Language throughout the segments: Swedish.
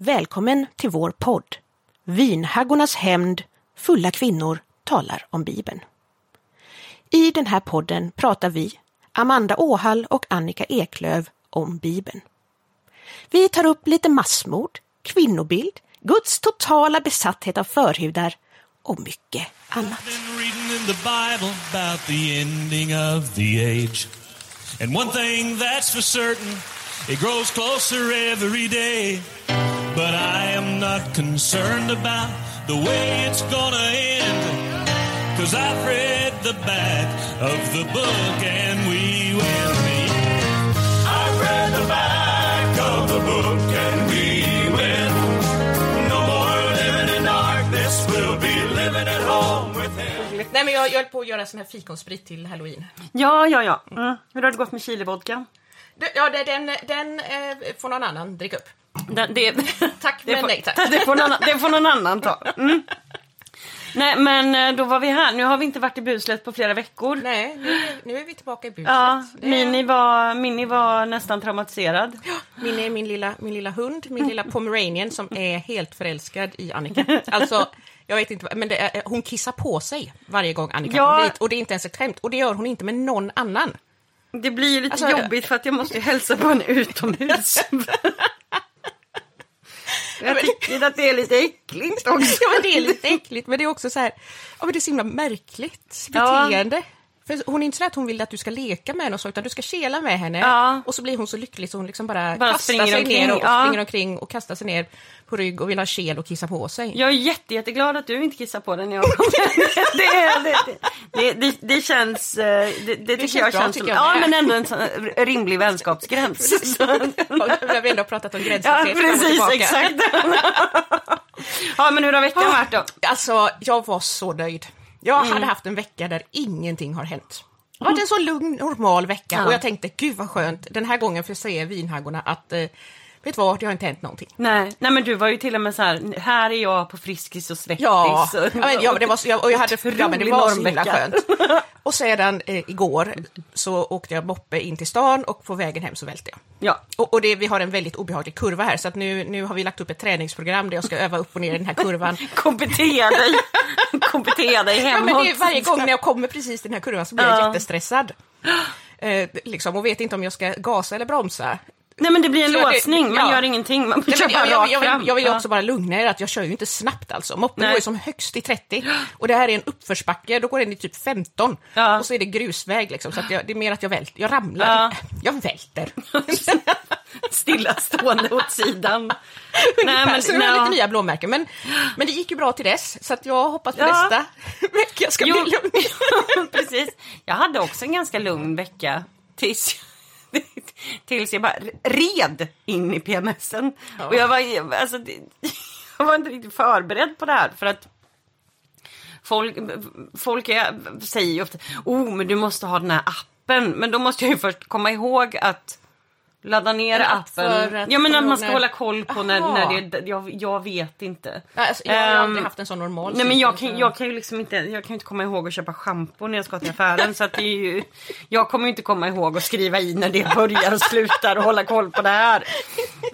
Välkommen till vår podd. Vinhaggornas hämnd, fulla kvinnor talar om Bibeln. I den här podden pratar vi, Amanda Åhall och Annika Eklöv, om Bibeln. Vi tar upp lite massmord, kvinnobild, Guds totala besatthet av förhudar och mycket annat. And one thing that's for certain, it grows closer every day. But I am not concerned about the way it's gonna end. Cause I've read the back of the book and we will meet. I've read the back of the book and we win. No more living in darkness, we'll be living at home with him. Nej men jag, jag höll på att göra sån här fikonsprit till halloween. Ja, ja, ja. Mm. Hur har det gått med chilivodka? Ja, den, den eh, får någon annan dricka upp. Den, det, tack men nej tack. Det får, någon, det får någon annan ta. Mm. Nej men eh, då var vi här. Nu har vi inte varit i buslet på flera veckor. Nej, nu, nu är vi tillbaka i buslet. Ja, det... Mini, var, Mini var nästan traumatiserad. Ja, Mini är min lilla, min lilla hund, min lilla pomeranian som är helt förälskad i Annika. Alltså, jag vet inte, men är, hon kissar på sig varje gång Annika ja. kommer hit och det är inte ens ett skämt. Och det gör hon inte med någon annan. Det blir lite alltså, jobbigt för att jag måste hälsa på henne utomhus. Jag tycker att det är lite äckligt också. Ja, men det är lite äckligt, men det är också så här, ja men det är så himla märkligt beteende. Ja. För hon är inte så att hon vill att du ska leka med henne och så, utan du ska kela med henne. Ja. Och så blir hon så lycklig så hon liksom bara, bara kastar sig omkring, ner och, ja. springer omkring och kastar sig ner på rygg och vill ha kel och kissa på sig. Jag är jätte, jätteglad att du inte kissar på den när jag det, det, det, det, det känns, eh, det, det tycker jag känns som, ja men ändå en sån rimlig vänskapsgräns. Vi har ändå pratat om gränslöshet. Ja precis, exakt. ja men hur har veckan varit då? Alltså jag var så nöjd. Jag mm. hade haft en vecka där ingenting har hänt. Det har varit en så lugn, normal vecka ja. och jag tänkte gud vad skönt den här gången för att se vinhaggorna att eh, Vet du vad, det har inte hänt någonting. Nej, nej men du var ju till och med så här, här är jag på Friskis och Svettis. Ja, och, men, ja men det var så, och jag hade, ja, men det var så himla skönt. Och sedan eh, igår så åkte jag moppe in till stan och på vägen hem så välte jag. Ja. Och, och det, vi har en väldigt obehaglig kurva här så att nu, nu har vi lagt upp ett träningsprogram där jag ska öva upp och ner i den här kurvan. Kompetera dig, kompetera dig hemåt. Ja, men det, varje gång när jag kommer precis till den här kurvan så blir jag jättestressad. Eh, liksom, och vet inte om jag ska gasa eller bromsa. Nej men det blir en så låsning, det, man ja. gör ingenting. Man Nej, jag, jag, jag, vill, jag vill också bara lugna er att jag kör ju inte snabbt alltså. Moppen går ju som högst i 30 och det här är en uppförsbacke, då går den i typ 15 ja. och så är det grusväg liksom. Så jag, det är mer att jag välter, jag ramlar, ja. jag välter. Stillastående åt sidan. Nej, men, så det var lite nya blåmärken. Men, men det gick ju bra till dess, så jag hoppas på ja. nästa vecka ska jo, bli lugn. precis. Jag hade också en ganska lugn vecka tills tills jag bara red in i PMSen. Ja. Och jag var, alltså, jag var inte riktigt förberedd på det här för att folk, folk är, säger ju ofta, oh men du måste ha den här appen. Men då måste jag ju först komma ihåg att Ladda ner appen. Ja men att man ska hålla koll på när, när det jag, jag vet inte. Alltså, jag har um, aldrig haft en sån normal Nej men jag kan, jag kan ju liksom inte, jag kan inte komma ihåg att köpa schampo när jag ska till affären. så att det är ju, jag kommer inte komma ihåg att skriva i när det börjar och slutar och hålla koll på det här.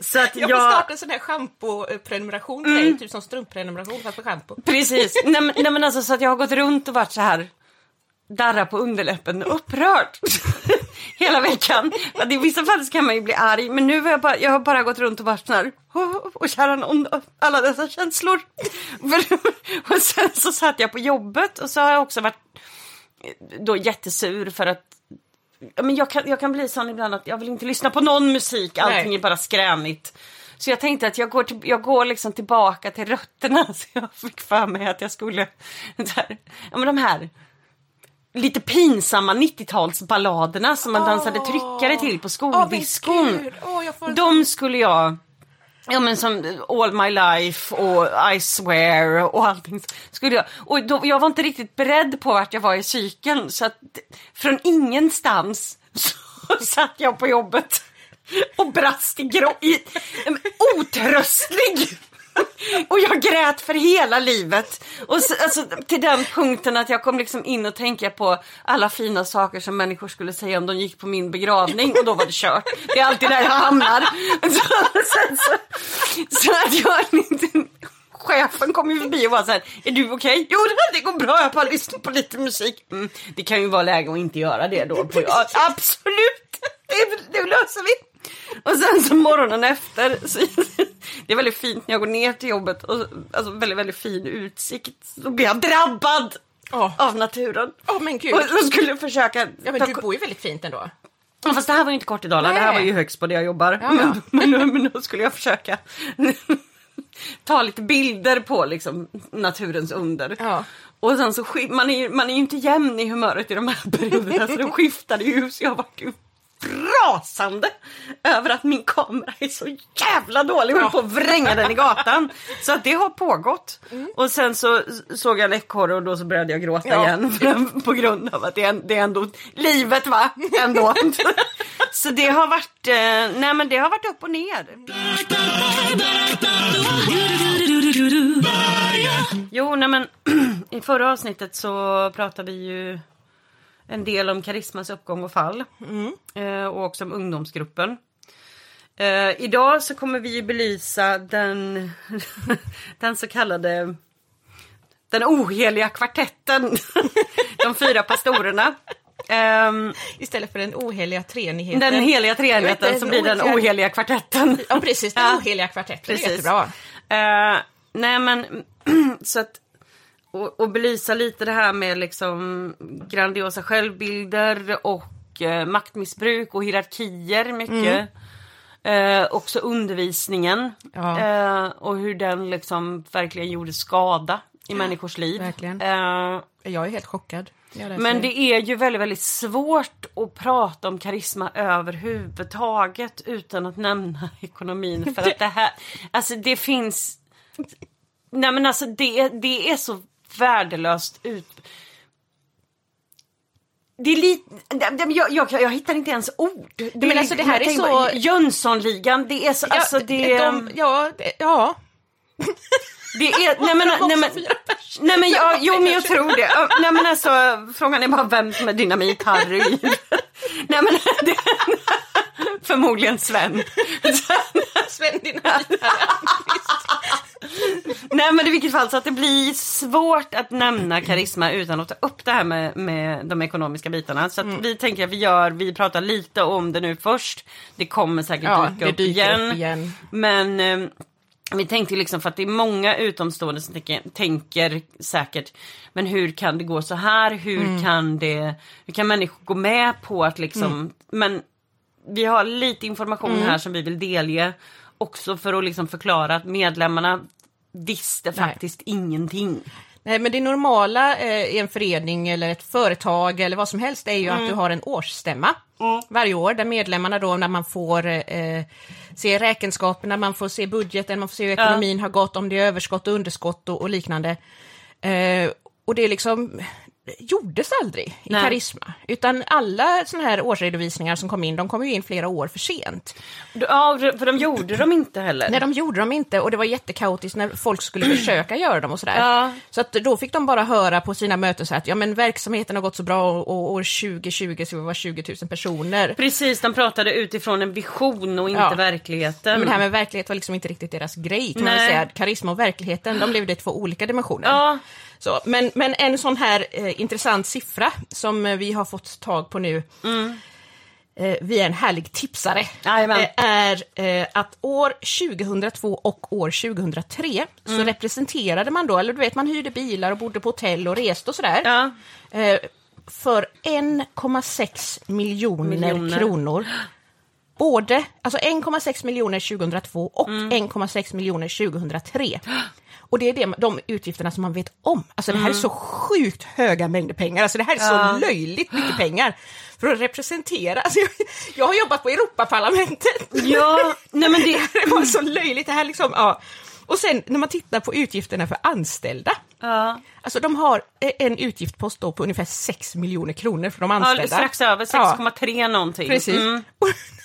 Så att jag, jag får starta en sån här schampo-prenumeration mm. typ som strumpprenumeration fast för schampo. Precis, nej men, nej men alltså så att jag har gått runt och varit så här darra på underläppen upprörd hela veckan. I vissa fall kan man ju bli arg men nu har jag bara, jag har bara gått runt och varit så här och kära någon, alla dessa känslor. och sen så satt jag på jobbet och så har jag också varit då jättesur för att men jag, kan, jag kan bli sån ibland att jag vill inte lyssna på någon musik, allting Nej. är bara skränigt. Så jag tänkte att jag går, till, jag går liksom tillbaka till rötterna. Så jag fick för mig att jag skulle, här, ja men de här lite pinsamma 90-talsballaderna som man oh. dansade tryckare till på skoldiskon. Oh, oh, De skulle jag Ja men som All My Life och I Swear och allting. Skulle jag, och då, jag var inte riktigt beredd på vart jag var i cykeln så att från ingenstans så satt jag på jobbet och brast i grå... I, otröstlig! och jag grät för hela livet. Och så, alltså, till den punkten att jag kom liksom in och tänka på alla fina saker som människor skulle säga om de gick på min begravning och då var det kört. Det är alltid där jag hamnar. Så, så, så, så att jag inte chefen kom ju förbi och var så här, är du okej? Okay? Jo det går bra, jag bara lyssnar på lite musik. Mm, det kan ju vara läge att inte göra det då. Absolut, det, det löser vi. Och sen så morgonen efter, så, det är väldigt fint när jag går ner till jobbet och alltså väldigt, väldigt fin utsikt. Så blir jag drabbad oh. av naturen. Oh, men gud. Och, och skulle försöka... Ja men du bor ju väldigt fint ändå. Ja, fast det här var ju inte kort i Dalarna, det här var ju högst på det jag jobbar. Ja, ja. Men, men, men då skulle jag försöka ta lite bilder på liksom naturens under. Ja. Och sen så man är, man är ju inte jämn i humöret i de här perioderna så de skiftade ju så jag var rasande över att min kamera är så jävla dålig. Jag höll på att vränga den i gatan. Så att det har pågått. Mm. Och sen så såg jag en ekorre och då så började jag gråta ja. igen. På grund av att det är, det är ändå livet va? Ändå. så det har varit, eh, nej men det har varit upp och ner. Jo, nej men i förra avsnittet så pratade vi ju en del om karismas uppgång och fall. Mm. Eh, och också om ungdomsgruppen. Eh, idag så kommer vi belysa den, den så kallade den oheliga kvartetten. De fyra pastorerna. Um, Istället för den oheliga treenigheten. Den heliga treenigheten som blir den oheliga kvartetten. Ja precis, den oheliga kvartetten. Precis. Jättebra. Uh, nej men så att och, och belysa lite det här med liksom grandiosa självbilder och eh, maktmissbruk och hierarkier mycket. Mm. Eh, också undervisningen ja. eh, och hur den liksom verkligen gjorde skada i ja, människors liv. Verkligen. Eh, jag är helt chockad. Men det är ju väldigt, väldigt svårt att prata om karisma överhuvudtaget utan att nämna ekonomin. För att det här, alltså det finns... Nej men alltså det, det är så värdelöst ut... Det är lite, jag, jag, jag hittar inte ens ord. Det, men alltså det här är så... Jönssonligan, det är så, ja, alltså det... De, ja, det, ja. Det är, nej men, nej men, nej men ja, jo men jag tror det. Nej men alltså, frågan är bara vem som är Dynamit-Harry. Nej men, det, förmodligen Sven. Sven Dynamit-Harry Nej men i vilket fall så att det blir svårt att nämna karisma utan att ta upp det här med, med de ekonomiska bitarna. Så mm. vi tänker att vi gör, vi pratar lite om det nu först. Det kommer säkert ja, dyka upp, igen. upp, igen. Men eh, vi tänkte liksom för att det är många utomstående som tänker, tänker säkert men hur kan det gå så här? Hur mm. kan det, hur kan människor gå med på att liksom, mm. men vi har lite information mm. här som vi vill delge också för att liksom förklara att medlemmarna visste faktiskt Nej. ingenting. Nej men det normala eh, i en förening eller ett företag eller vad som helst är ju mm. att du har en årsstämma mm. varje år där medlemmarna då när man får eh, se räkenskaperna, man får se budgeten, man får se hur ekonomin ja. har gått, om det är överskott och underskott och, och liknande. Eh, och det är liksom, gjordes aldrig i Nej. Karisma. Utan alla sådana här årsredovisningar som kom in, de kom ju in flera år för sent. Ja, för de gjorde de inte heller. Nej, de gjorde de inte och det var jättekaotiskt när folk skulle försöka göra dem och sådär. Ja. Så att då fick de bara höra på sina möten så att ja men verksamheten har gått så bra och år 2020 ska vi vara 20 000 personer. Precis, de pratade utifrån en vision och inte ja. verkligheten. Men det här med verklighet var liksom inte riktigt deras grej kan Nej. man säga. Karisma och verkligheten, de levde i två olika dimensioner. Ja. Så, men, men en sån här eh, intressant siffra som eh, vi har fått tag på nu mm. eh, via en härlig tipsare eh, är eh, att år 2002 och år 2003 mm. så representerade man då, eller du vet man hyrde bilar och bodde på hotell och reste och sådär. Ja. Eh, för 1,6 miljoner, miljoner kronor både, alltså 1,6 miljoner 2002 och mm. 1,6 miljoner 2003. Och det är det, de utgifterna som man vet om. Alltså det här är mm. så sjukt höga mängder pengar, alltså det här är så ja. löjligt mycket pengar för att representera. Alltså jag, jag har jobbat på Europaparlamentet. Ja, nej men det... det var så löjligt, det här liksom, ja. Och sen när man tittar på utgifterna för anställda. Ja. Alltså de har en utgiftspost då på ungefär 6 miljoner kronor för de anställda. Ja, strax över 6,3 ja. någonting. Precis. Mm.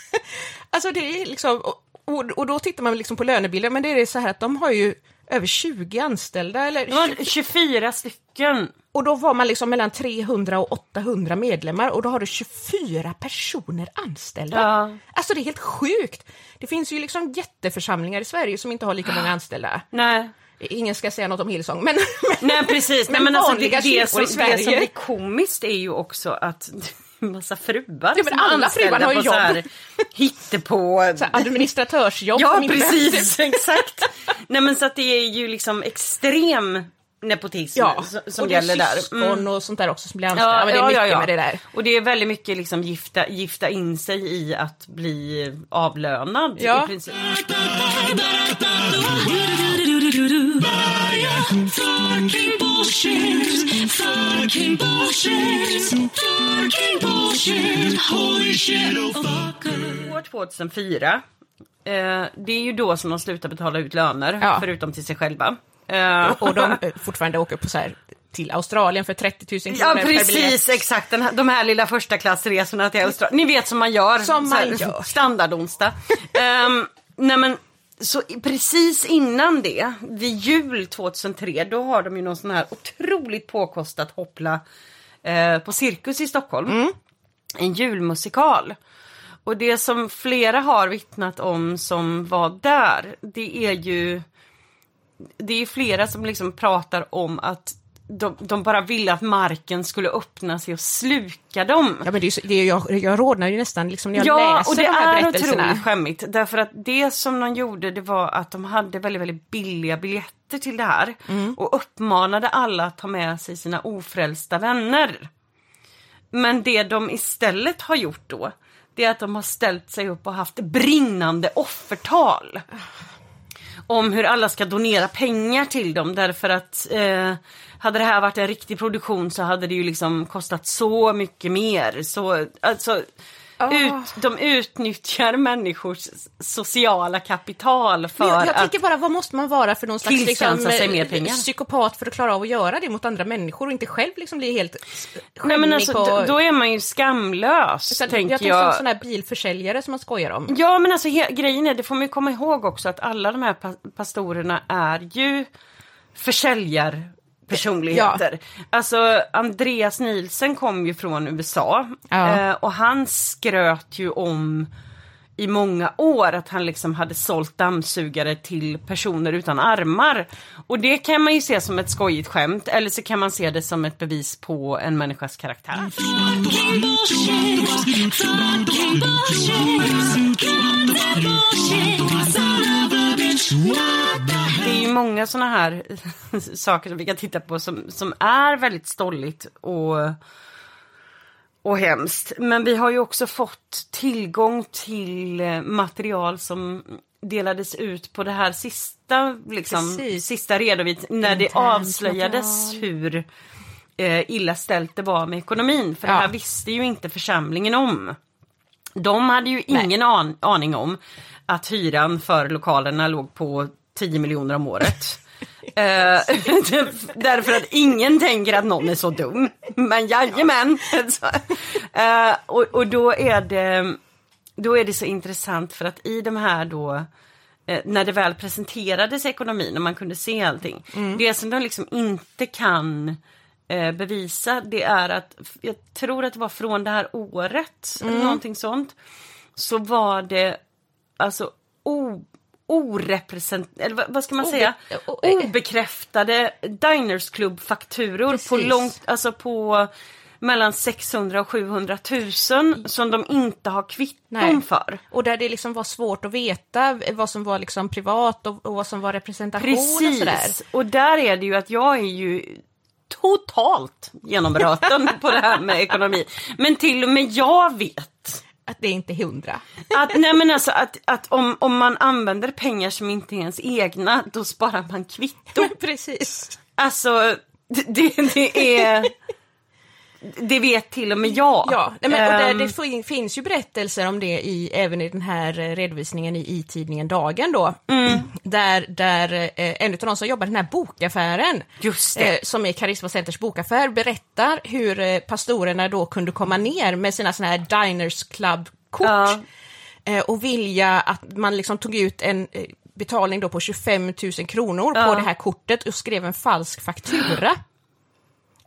alltså det är liksom, Och, och då tittar man liksom på lönebilden, men det är så här att de har ju över 20 anställda. Eller De har 24 stycken. Och då var man liksom mellan 300 och 800 medlemmar och då har du 24 personer anställda. Ja. Alltså det är helt sjukt! Det finns ju liksom jätteförsamlingar i Sverige som inte har lika många anställda. Nej. Ingen ska säga något om Hillsong, men... Nej precis, Men Nej, men alltså, det, det, som, i det Sverige. som blir komiskt är ju också att det är massa fruar Ja, men alla fruar har ju så här jobb. hittepå... Så här, administratörsjobb Ja precis, exakt. Nej men så att det är ju liksom extrem nepotism Ja, som, som och det är gäller där. Mm. och sånt där också som blir anställda. Ja, men det är mycket med det där. Och det är väldigt mycket liksom gifta, gifta in sig i att bli avlönad Ja. i princip. Fucking bullshit. Fucking bullshit. Fucking bullshit. Holy shit, oh fucker. År 2004, eh, det är ju då som de slutar betala ut löner, Ja. förutom till sig själva. Eh, Och de eh, fortfarande åker på så här till Australien för 30 000 kronor Ja per biljett. precis, exakt. Den de här lilla första klassresorna till Australien. Ni vet som man gör. Som så här, man gör. Standardonsdag. um, nej men, så precis innan det, vid jul 2003, då har de ju någon sån här otroligt påkostat hoppla eh, på Cirkus i Stockholm. Mm. En julmusikal. Och det som flera har vittnat om som var där, det är ju det är flera som liksom pratar om att de, de bara ville att marken skulle öppna sig och sluka dem. Ja, men det är, så- det är, jag, jag rodnar ju nästan liksom när jag Ja, läser och det de här är otroligt skämmigt. Därför att det som de gjorde det var att de hade väldigt, väldigt billiga biljetter till det här. Mm. Och uppmanade alla att ta med sig sina ofrälsta vänner. Men det de istället har gjort då, det är att de har ställt sig upp och haft brinnande offertal. Om hur alla ska donera pengar till dem därför att eh, hade det här varit en riktig produktion så hade det ju liksom kostat så mycket mer. Så, alltså, ut, de utnyttjar människors sociala kapital för jag, jag att... tänker bara, vad måste man vara för någon slags liksom, sig mer pengar. psykopat för att klara av att göra det mot andra människor och inte själv liksom bli helt Nej men alltså, på... då, är man ju skamlös, så, tänker jag tänker som jag. sån här bilförsäljare som man skojar om. Ja men alltså grejen är, det får man ju komma ihåg också att alla de här pa- pastorerna är ju försäljarpersonligheter. Alltså Andreas Nielsen kom ju från USA Ja. eh, och han skröt ju om i många år att han liksom hade sålt dammsugare till personer utan armar. Och det kan man ju se som ett skojigt skämt eller så kan man se det som ett bevis på en människas karaktär. Är många såna här saker som vi kan titta på som, som är väldigt stolligt och, och hemskt. Men vi har ju också fått tillgång till eh, material som delades ut på det här sista, liksom, Precis. sista redovisningen när det avslöjades hur eh, illa ställt det var med ekonomin. För Ja. det här visste ju inte församlingen om. De hade ju ingen an aning om att hyran för lokalerna låg på 10 miljoner om året. Eh, därför att ingen tänker att någon är så dum. Men jajamän. Eh, och, och då är det då är det så intressant för att i de här då eh, när det väl presenterades ekonomin och man kunde se allting. Det som de liksom inte kan bevisa det är att, jag tror att det var från det här året, eller någonting sånt. Så var det alltså o, orepresent... Eller vad, ska man Obe- säga? Obekräftade Diners Club-fakturor på Precis. långt, alltså på mellan 600 och 700 000 som de inte har kvitton Nej. för. Och där det liksom var svårt att veta vad som var liksom privat och, och vad som var representation och sådär. Precis, och där är det ju att jag är ju totalt genombröten på det här med ekonomi. Men till och med jag vet Att det är inte hundra. att, nej men alltså, att, att om, om man använder pengar som inte är ens egna, då sparar man kvitto. Precis. Alltså, det, det är... Det vet till och med jag. Ja, nej, men, och Ehm, det fin- finns ju berättelser om det i, även i den här eh, redovisningen i, i tidningen Dagen då. Mm. Där, där eh, en av de som jobbar i den här bokaffären, det. eh, som är Karisma Centers bokaffär, berättar hur pastorerna då kunde komma ner med sina såna här Diners Club-kort. Ja. och vilja att man liksom tog ut en betalning då på 25 000 kronor Ja. på det här kortet och skrev en falsk faktura.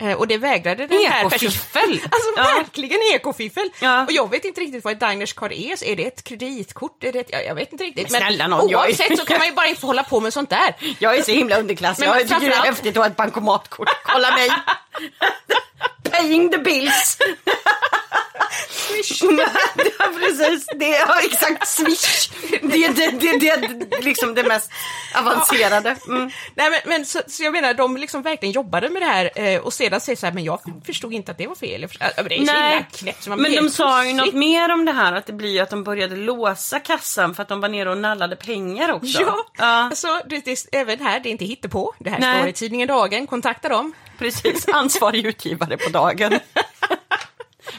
Eh, och det vägrade den här personen. Alltså Ja. verkligen ekofiffel! Ja. Och jag vet inte riktigt vad ett Diners card är. Är det ett kreditkort? Är det ett, jag, vet inte riktigt. Men snälla nån, jag är- oavsett så kan man ju bara inte hålla på med sånt där. Jag är så himla underklass. Men jag tycker det är häftigt att ha ett bankomatkort. Kolla mig! Paying the bills! ja, precis. Det är ja, exakt swish. Det är det, det, det, liksom det mest avancerade. Mm. Nej, men, men så, så jag menar, de liksom verkligen jobbade med det här eh, och sedan säger så här, men jag förstod inte att det var fel. Förstod, det är så Nej, knäppt så men de sa ju något mer om det här, att det blir att de började låsa kassan för att de var nere och nallade pengar också. Ja, ja Alltså, det, det, även här, det är inte hittepå. Det här Nej. står i tidningen Dagen, kontakta dem. Precis. Ansvarig utgivare på dagen.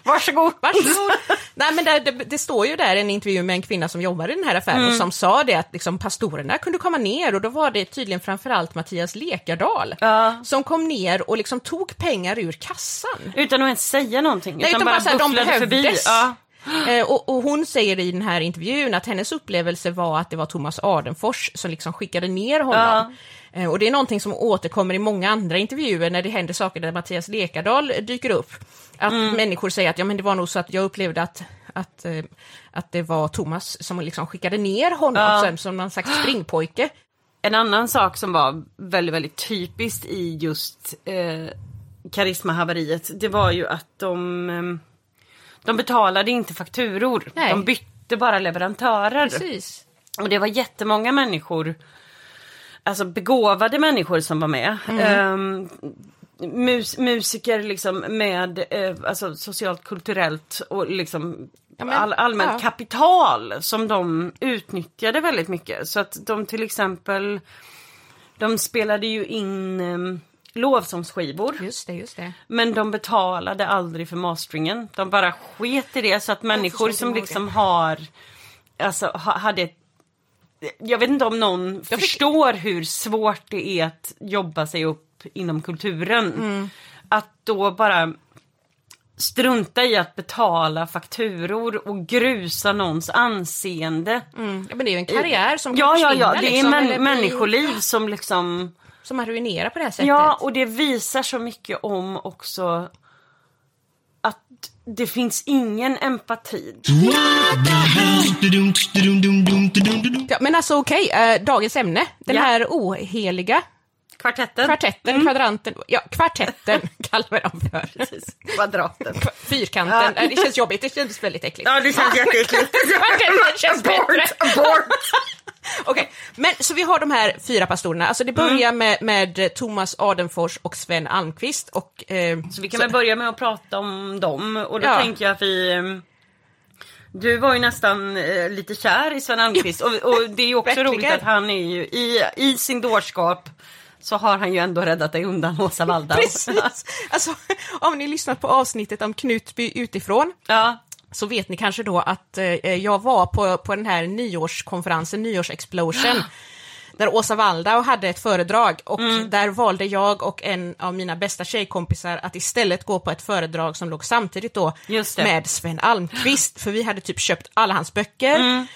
Varsågod. Varsågod. Nej, men det, det, det står ju där en intervju med en kvinna som jobbar i den här affären Mm. som sa det att liksom, pastorerna kunde komma ner och då var det tydligen framförallt Mattias Lekardal Ja. som kom ner och liksom tog pengar ur kassan. Utan att ens säga någonting. Nej, utan, utan bara så här, de bufflade förbi. behövdes. Ja. Eh, och, och hon säger i den här intervjun att hennes upplevelse var att det var Thomas Adenfors som liksom skickade ner honom. Eh, och det är någonting som återkommer i många andra intervjuer när det händer saker där Mattias Lekardal dyker upp. Att Mm. människor säger att ja, men det var nog så att jag upplevde att, att, eh, att det var Thomas som liksom skickade ner honom Ja. som, som någon slags springpojke. En annan sak som var väldigt, väldigt typiskt i just eh, karismahaveriet, det var ju att de, eh, de betalade inte fakturor. Nej. De bytte bara leverantörer. Precis. Och det var jättemånga människor, alltså begåvade människor som var med. Mm. Ehm, mus, musiker liksom med eh, alltså socialt, kulturellt och liksom Ja, men, all, allmänt ja. kapital som de utnyttjade väldigt mycket. Så att de till exempel, de spelade ju in eh, lovsångsskivor. Just det, just det. Men de betalade aldrig för masteringen. De bara sket i det så att människor som liksom har, alltså ha, hade ett jag vet inte om någon förstår hur svårt det är att jobba sig upp inom kulturen. Mm. Att då bara strunta i att betala fakturor och grusa någons anseende. Mm. Ja, men det är ju en karriär som kan Ja, ja, ja, försvinna, det är liksom, män- eller bli- människoliv som liksom Som man ruinerar på det här sättet. Ja, och det visar så mycket om också att det finns ingen empati. Ja, men alltså okej, eh, dagens ämne. Den Ja. här oheliga Kvartetten. kvartetten, kvadranten, ja kvartetten kallar vi dem för. Precis. Kvadraten. Fyrkanten, Ja. Det känns jobbigt, det känns väldigt äckligt. Ja, det känns jätteäckligt. Kvartetten känns bättre. Abort, Okej, men så vi har de här fyra pastorerna. Alltså det börjar med, med Thomas Adenfors och Sven Almqvist och... Eh, Så vi kan väl börja med att prata om dem. Och då Ja. tänker jag att vi... eh, Du var ju nästan eh, lite kär i Sven Almqvist och, och det är ju också roligt att han är ju i, i sin dårskap så har han ju ändå räddat dig undan Åsa Waldau. Precis! Alltså, om ni lyssnat på avsnittet om Knutby utifrån Ja. Så vet ni kanske då att eh, jag var på, på den här nyårskonferensen, nyårsexplosion, där Åsa Waldau hade ett föredrag och Mm. där valde jag och en av mina bästa tjejkompisar att istället gå på ett föredrag som låg samtidigt då med Sven Almqvist, för vi hade typ köpt alla hans böcker.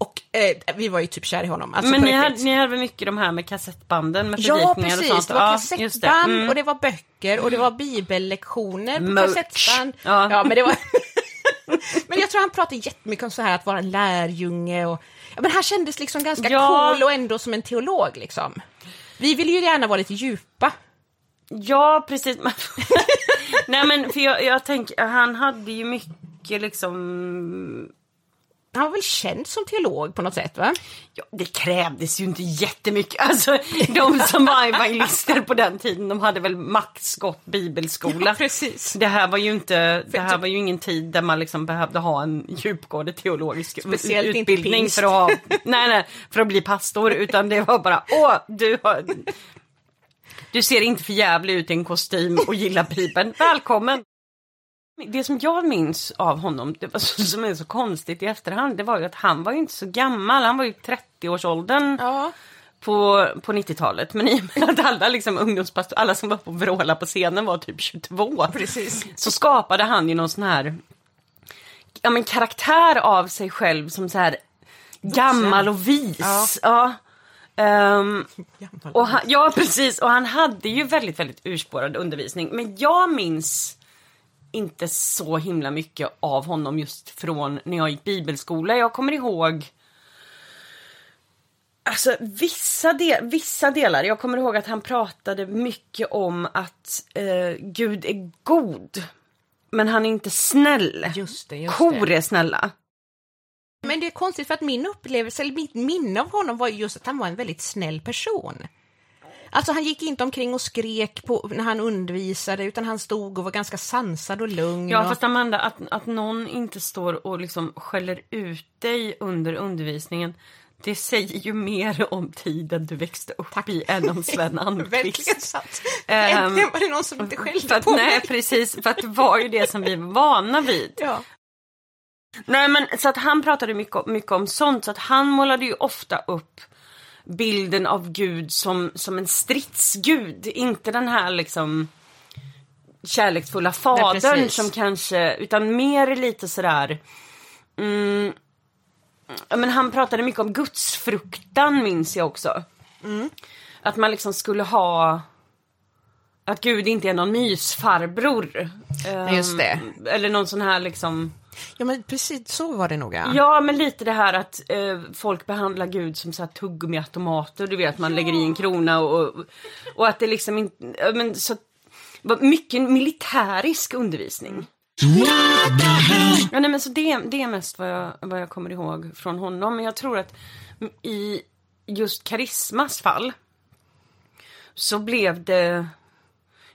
Och eh, vi var ju typ kär i honom. Alltså Mm. Men ni hade, ni hade väl mycket de här med kassettbanden med Ja, precis. och sånt? Det var Ja, kassettband just det. Mm. och det var böcker och det var bibellektioner på Merch. kassettband. Ja. Ja. men det var... men jag tror han pratade jättemycket om så här att vara en lärjunge och... Ja, men han kändes liksom ganska Ja. cool och ändå som en teolog liksom. Vi vill ju gärna vara lite djupa. Ja, precis. Nej men för jag, jag tänker, han hade ju mycket liksom Han var väl känd som teolog på något sätt va? Ja, det krävdes ju inte jättemycket. Alltså, de som var evangelister på den tiden, de hade väl max gått bibelskola. precis. Det här var ju inte, det här var ju ingen tid där man liksom behövde ha en djupgående teologisk Speciellt utbildning för att, ha, nej, nej, för att bli pastor. Utan det var bara, åh, du har, du ser inte för jävlig ut i en kostym och gillar bibeln. Välkommen! Det som jag minns av honom, det var så, som är så konstigt i efterhand, det var ju att han var ju inte så gammal, han var ju 30-årsåldern Ja. på, på 90-talet. Men i och med att alla liksom ungdomspastor, alla som var på Vråla på scenen var typ 22. Precis. Så skapade han ju någon sån här ja, men karaktär av sig själv som så här gammal och vis. Ja. Ja. Gammal. och han, ja, precis. Och han hade ju väldigt, väldigt urspårad undervisning. Men jag minns inte så himla mycket av honom just från när jag gick bibelskola. Jag kommer ihåg Alltså vissa, del, vissa delar. Jag kommer ihåg att han pratade mycket om att eh, Gud är god. Men han är inte snäll. Just det, just Kor det. är snälla. Men det är konstigt för att min upplevelse, eller mitt minne av honom var just att han var en väldigt snäll person. Alltså han gick inte omkring och skrek på, när han undervisade utan han stod och var ganska sansad och lugn. Ja och... fast Amanda, att, att någon inte står och liksom skäller ut dig under undervisningen. Det säger ju mer om tiden du växte upp i än om Sven Verkligen Almqvist. sant. Ehm, Äntligen var det någon som inte För skällde att, på nej mig. precis, för att det var ju det som vi var vana vid. Ja. Nej men så att han pratade mycket, mycket om sånt så att han målade ju ofta upp bilden av Gud som, som en stridsgud. Inte den här liksom kärleksfulla fadern precis. som kanske, utan mer lite sådär mm, men han pratade mycket om gudsfruktan minns jag också. Att man liksom skulle ha att Gud inte är någon mysfarbror. Just det. Ehm, Eller någon sån här liksom ja, men precis så var det nog. Ja. Ja, men lite det här att eh, folk behandlar Gud som så här tuggummiautomater. Du vet, man lägger i en krona och, och att det liksom inte... ja, Men så, mycket militärisk undervisning. Ja, nej, men så det, det är mest vad jag, vad jag kommer ihåg från honom. Men jag tror att i just Karismas fall så blev det...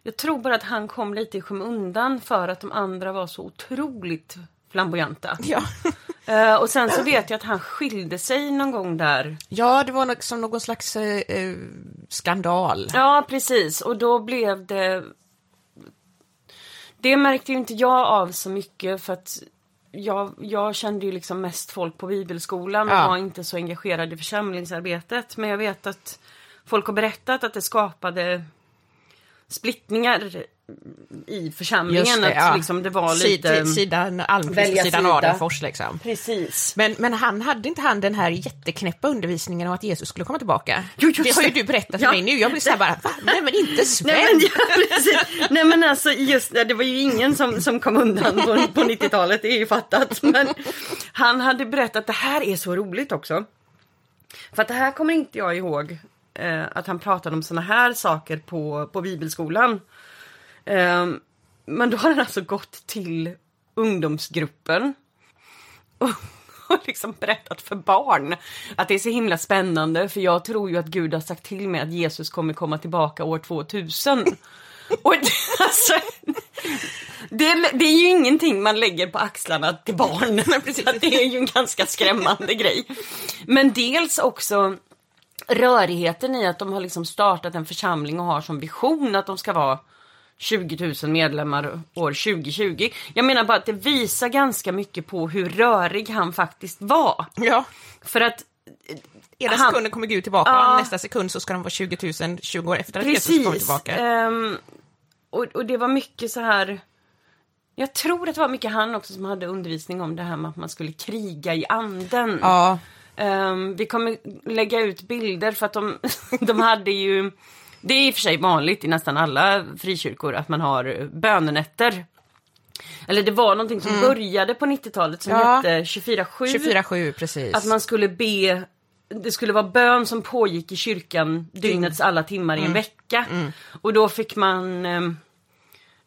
Jag tror bara att han kom lite i skymundan för att de andra var så otroligt flamboyanta. Ja. Eh, och sen så vet jag att han skilde sig någon gång där. ja, det var som någon slags eh, skandal. Ja, precis. Och då blev det... Det märkte ju inte jag av så mycket för att jag, jag kände ju liksom mest folk på bibelskolan och Ja. var inte så engagerad i församlingsarbetet. Men jag vet att folk har berättat att det skapade splittringar i församlingen. Det, att ja. liksom det var lite... Sidan Almqvist och sidan sida. Adenfors liksom. Precis. Men, men han hade inte han den här jätteknäppa undervisningen om att Jesus skulle komma tillbaka? Jo, det har ju du berättat för Ja. mig nu. Jag blir såhär bara, va? Nej men inte Sven! Nej men, ja. Nej men alltså just det, det var ju ingen som, som kom undan på, på 90-talet, det är ju fattat. Men han hade berättat, det här är så roligt också. För att det här kommer inte jag ihåg, eh, att han pratade om såna här saker på, på bibelskolan. Eh, men då har han alltså gått till ungdomsgruppen och, och liksom berättat för barn att det är så himla spännande för jag tror ju att Gud har sagt till mig att Jesus kommer komma tillbaka år 2000. Och det, alltså, det, det är ju ingenting man lägger på axlarna till barn. Precis. Att det är ju en ganska skrämmande grej. Men dels också rörigheten i att de har liksom startat en församling och har som vision att de ska vara 20 000 medlemmar år 2020. Jag menar bara att det visar ganska mycket på hur rörig han faktiskt var. Ja. För att Ena Han- sekunden kommer Gud tillbaka Ja. nästa sekund så ska de vara 20 000 20 år efter att Jesus kommer Precis. tillbaka. Ehm, och, och det var mycket så här... Jag tror att det var mycket han också som hade undervisning om det här med att man skulle kriga i anden. Ja, Ehm, vi kommer lägga ut bilder för att de, de hade ju... Det är i och för sig vanligt i nästan alla frikyrkor att man har bönenätter. Eller det var någonting som började på 90-talet som Ja. hette 24-7. 24-7 precis. Att man skulle be, det skulle vara bön som pågick i kyrkan dygnets alla timmar Mm. i en vecka. Och då fick man ehm,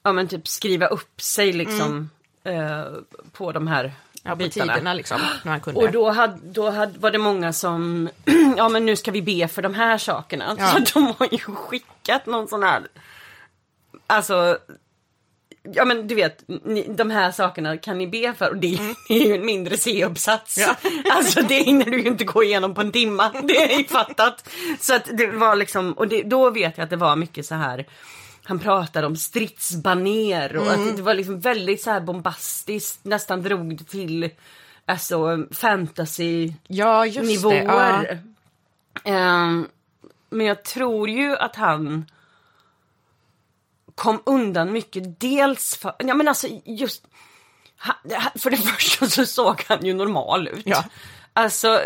ja, men typ skriva upp sig liksom eh, på de här Mm. Ja, på tiderna liksom, när man kunde. Och då, hade, då hade, var det många som, ja men nu ska vi be för de här sakerna. Ja. Så de har ju skickat någon sån här, alltså, ja men du vet, ni, de här sakerna kan ni be för och det, det är ju en mindre C-uppsats. Ja. Alltså det hinner du ju inte gå igenom på en timma, det är ju fattat. Så att det var liksom, och det, då vet jag att det var mycket så här han pratade om stridsbaner och att det var liksom väldigt så här bombastiskt, nästan drog det till alltså fantasy ja, nivåer. Ja. Ehm, men jag tror ju att han kom undan mycket. Dels för, ja men alltså just för det första så såg han ju normal ut. Ja. Alltså,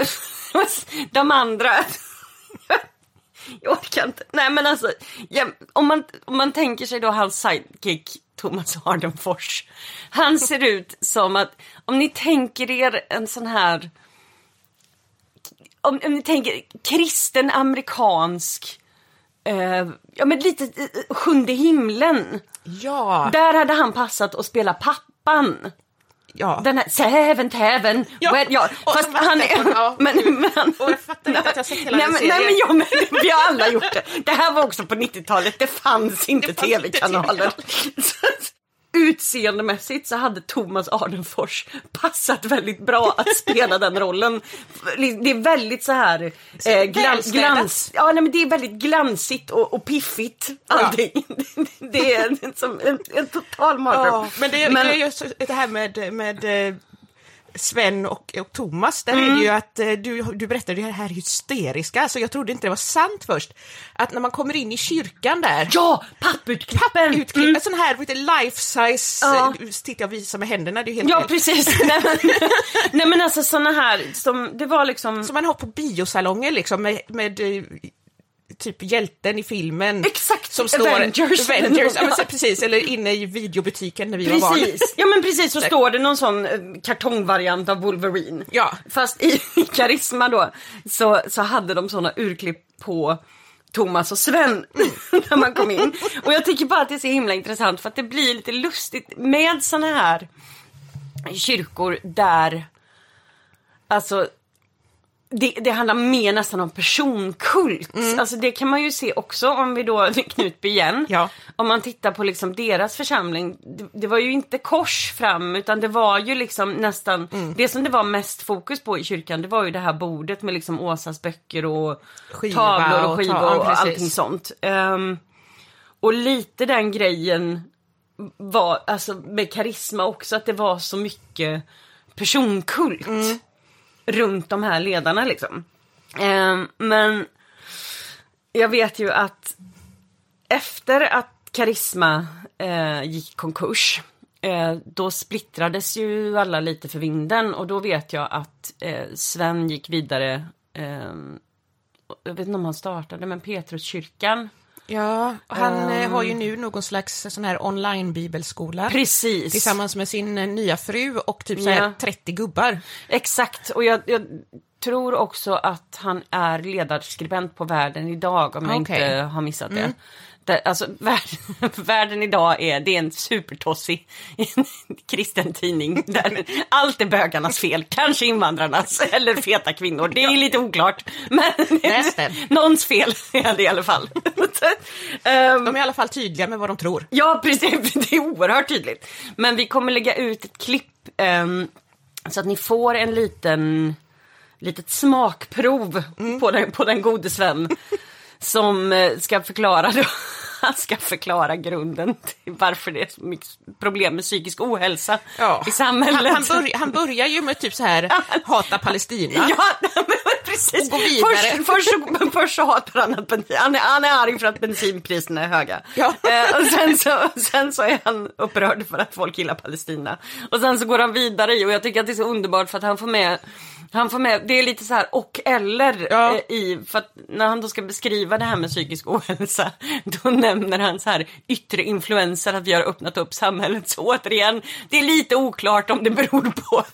de andra... Jag orkar inte. Nej men alltså, ja, om, man, om man tänker sig då hans sidekick Thomas Hardenfors. Han ser ut som att, om ni tänker er en sån här, om, om ni tänker kristen amerikansk, eh, ja men lite eh, sjunde himlen. Ja, Där hade han passat att spela pappan. Ja. Den här Seventh Heaven. Ja. Well, ja. Och Fast vad- han är... ja, men, men, Och jag fattar inte att jag sett hela nej, men, nej men men, vi har alla gjort det. Det här var också på 90-talet. Det fanns inte tv-kanaler. Utseendemässigt så hade Thomas Ardenfors passat väldigt bra att spela den rollen. Det är väldigt så här eh, glans, glans, ja, nej, men det är väldigt glansigt och, och piffigt allting. Det är som en, en total mardröm. Ja, men det, det är ju så- det här med, med eh, Sven och, och Thomas, där är det ju att eh, du, du berättade det här hysteriska, så jag trodde inte det var sant först. Att när man kommer in i kyrkan där, Ja, papputklippen! utklipp, Mm. en sån här lite life size, Ja. ja. tittar jag visar med händerna, det är ju helt Ja fel. precis. Nej men, nej men alltså såna här, som, det var liksom... Som man har på biosalonger liksom med, med eh, typ hjälten i filmen. Exakt, som står, Avengers. Avengers ja, men, precis, eller inne i videobutiken när vi var barn. Precis, ja men precis så står det någon sån eh, kartongvariant av Wolverine. Ja. Fast i Karisma då så, så hade de såna urklipp på Thomas och Sven när man kom in. Och jag tycker bara att det är så himla intressant för att det blir lite lustigt med såna här kyrkor där Alltså det, det handlar mer nästan om personkult. Alltså det kan man ju se också om vi då, Knutby igen. Ja. Om man tittar på liksom deras församling. Det, det var ju inte kors fram utan det var ju liksom nästan, det som det var mest fokus på i kyrkan det var ju det här bordet med liksom Åsas böcker och Skiva tavlor och och skivor ta- ja, och precis. allting sånt. Ehm, och lite den grejen var, alltså med karisma också, att det var så mycket personkult runt de här ledarna liksom. Eh, men jag vet ju att efter att Karisma eh, gick i konkurs eh, då splittrades ju alla lite för vinden och då vet jag att eh, Sven gick vidare eh, jag vet inte om han startade, men Petruskyrkan. Ja, han Ehm. har ju nu någon slags sån här online-bibelskola. Precis. Tillsammans med sin eh, nya fru och typ så här Ja. 30 gubbar. Exakt, och jag, jag tror också att han är ledarskribent på Världen idag om jag Okej. Mm. inte har missat det. Det alltså, världen, världen idag är, det är en supertossig kristen tidning där allt är bögarnas fel, kanske invandrarnas eller feta kvinnor, det är lite oklart. Men Nästan. någons fel är det i alla fall. Ehm, De är i alla fall tydliga med vad de tror. Ja, precis. Det är oerhört tydligt. Men vi kommer lägga ut ett klipp ehm, så att ni får en liten litet smakprov på, den, på den gode Sven. som eh, ska förklara då, han ska förklara grunden till varför det är så mycket problem med psykisk ohälsa Ja. i samhället. Han, han, börj, han börjar ju med typ så här, hata Palestina. Ja, men precis. Och gå vidare. Först, först, så, först så hatar han att bensin, han är, han är arg för att bensinpriserna är höga. Ja. Eh, och sen så, sen så är han upprörd för att folk gillar Palestina. Och sen så går han vidare i, och jag tycker att det är så underbart för att han får med han får med, det är lite så här och eller Ja. eh, i, för att när han då ska beskriva det här med psykisk ohälsa, då nämner han så här yttre influenser, att vi har öppnat upp samhället. Så återigen, det är lite oklart om det beror på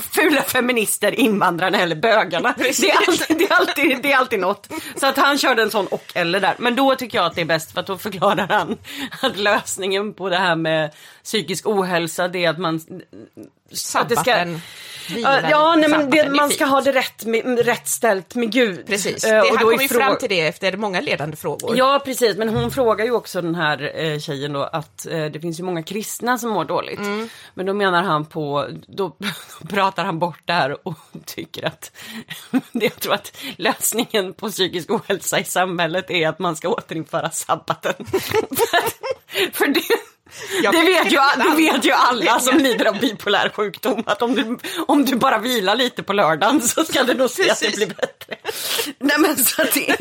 fula feminister, invandrarna eller bögarna. Det är, alltid, det, är alltid, det är alltid något. Så att han körde en sån och eller där. Men då tycker jag att det är bäst för att då förklarar han att lösningen på det här med psykisk ohälsa det är att man att det ska- Sabbaten. Ja, nej, men det, sabbaten man ska ha det rätt, med, rätt ställt med Gud. Precis, Eh, det, och han kommer ju fram till det efter många ledande frågor. Ja, precis. Men hon frågar ju också den här eh, tjejen då att eh, det finns ju många kristna som mår dåligt. Mm. Men då menar han på, då, då pratar han bort det här och tycker att jag tror att lösningen på psykisk ohälsa i samhället är att man ska återinföra sabbaten. För det, Jag det, vet ju, det vet ju alla som lider av bipolär sjukdom att om du, om du bara vilar lite på lördagen så ska du nog se att det blir bättre. Nej men så att det är,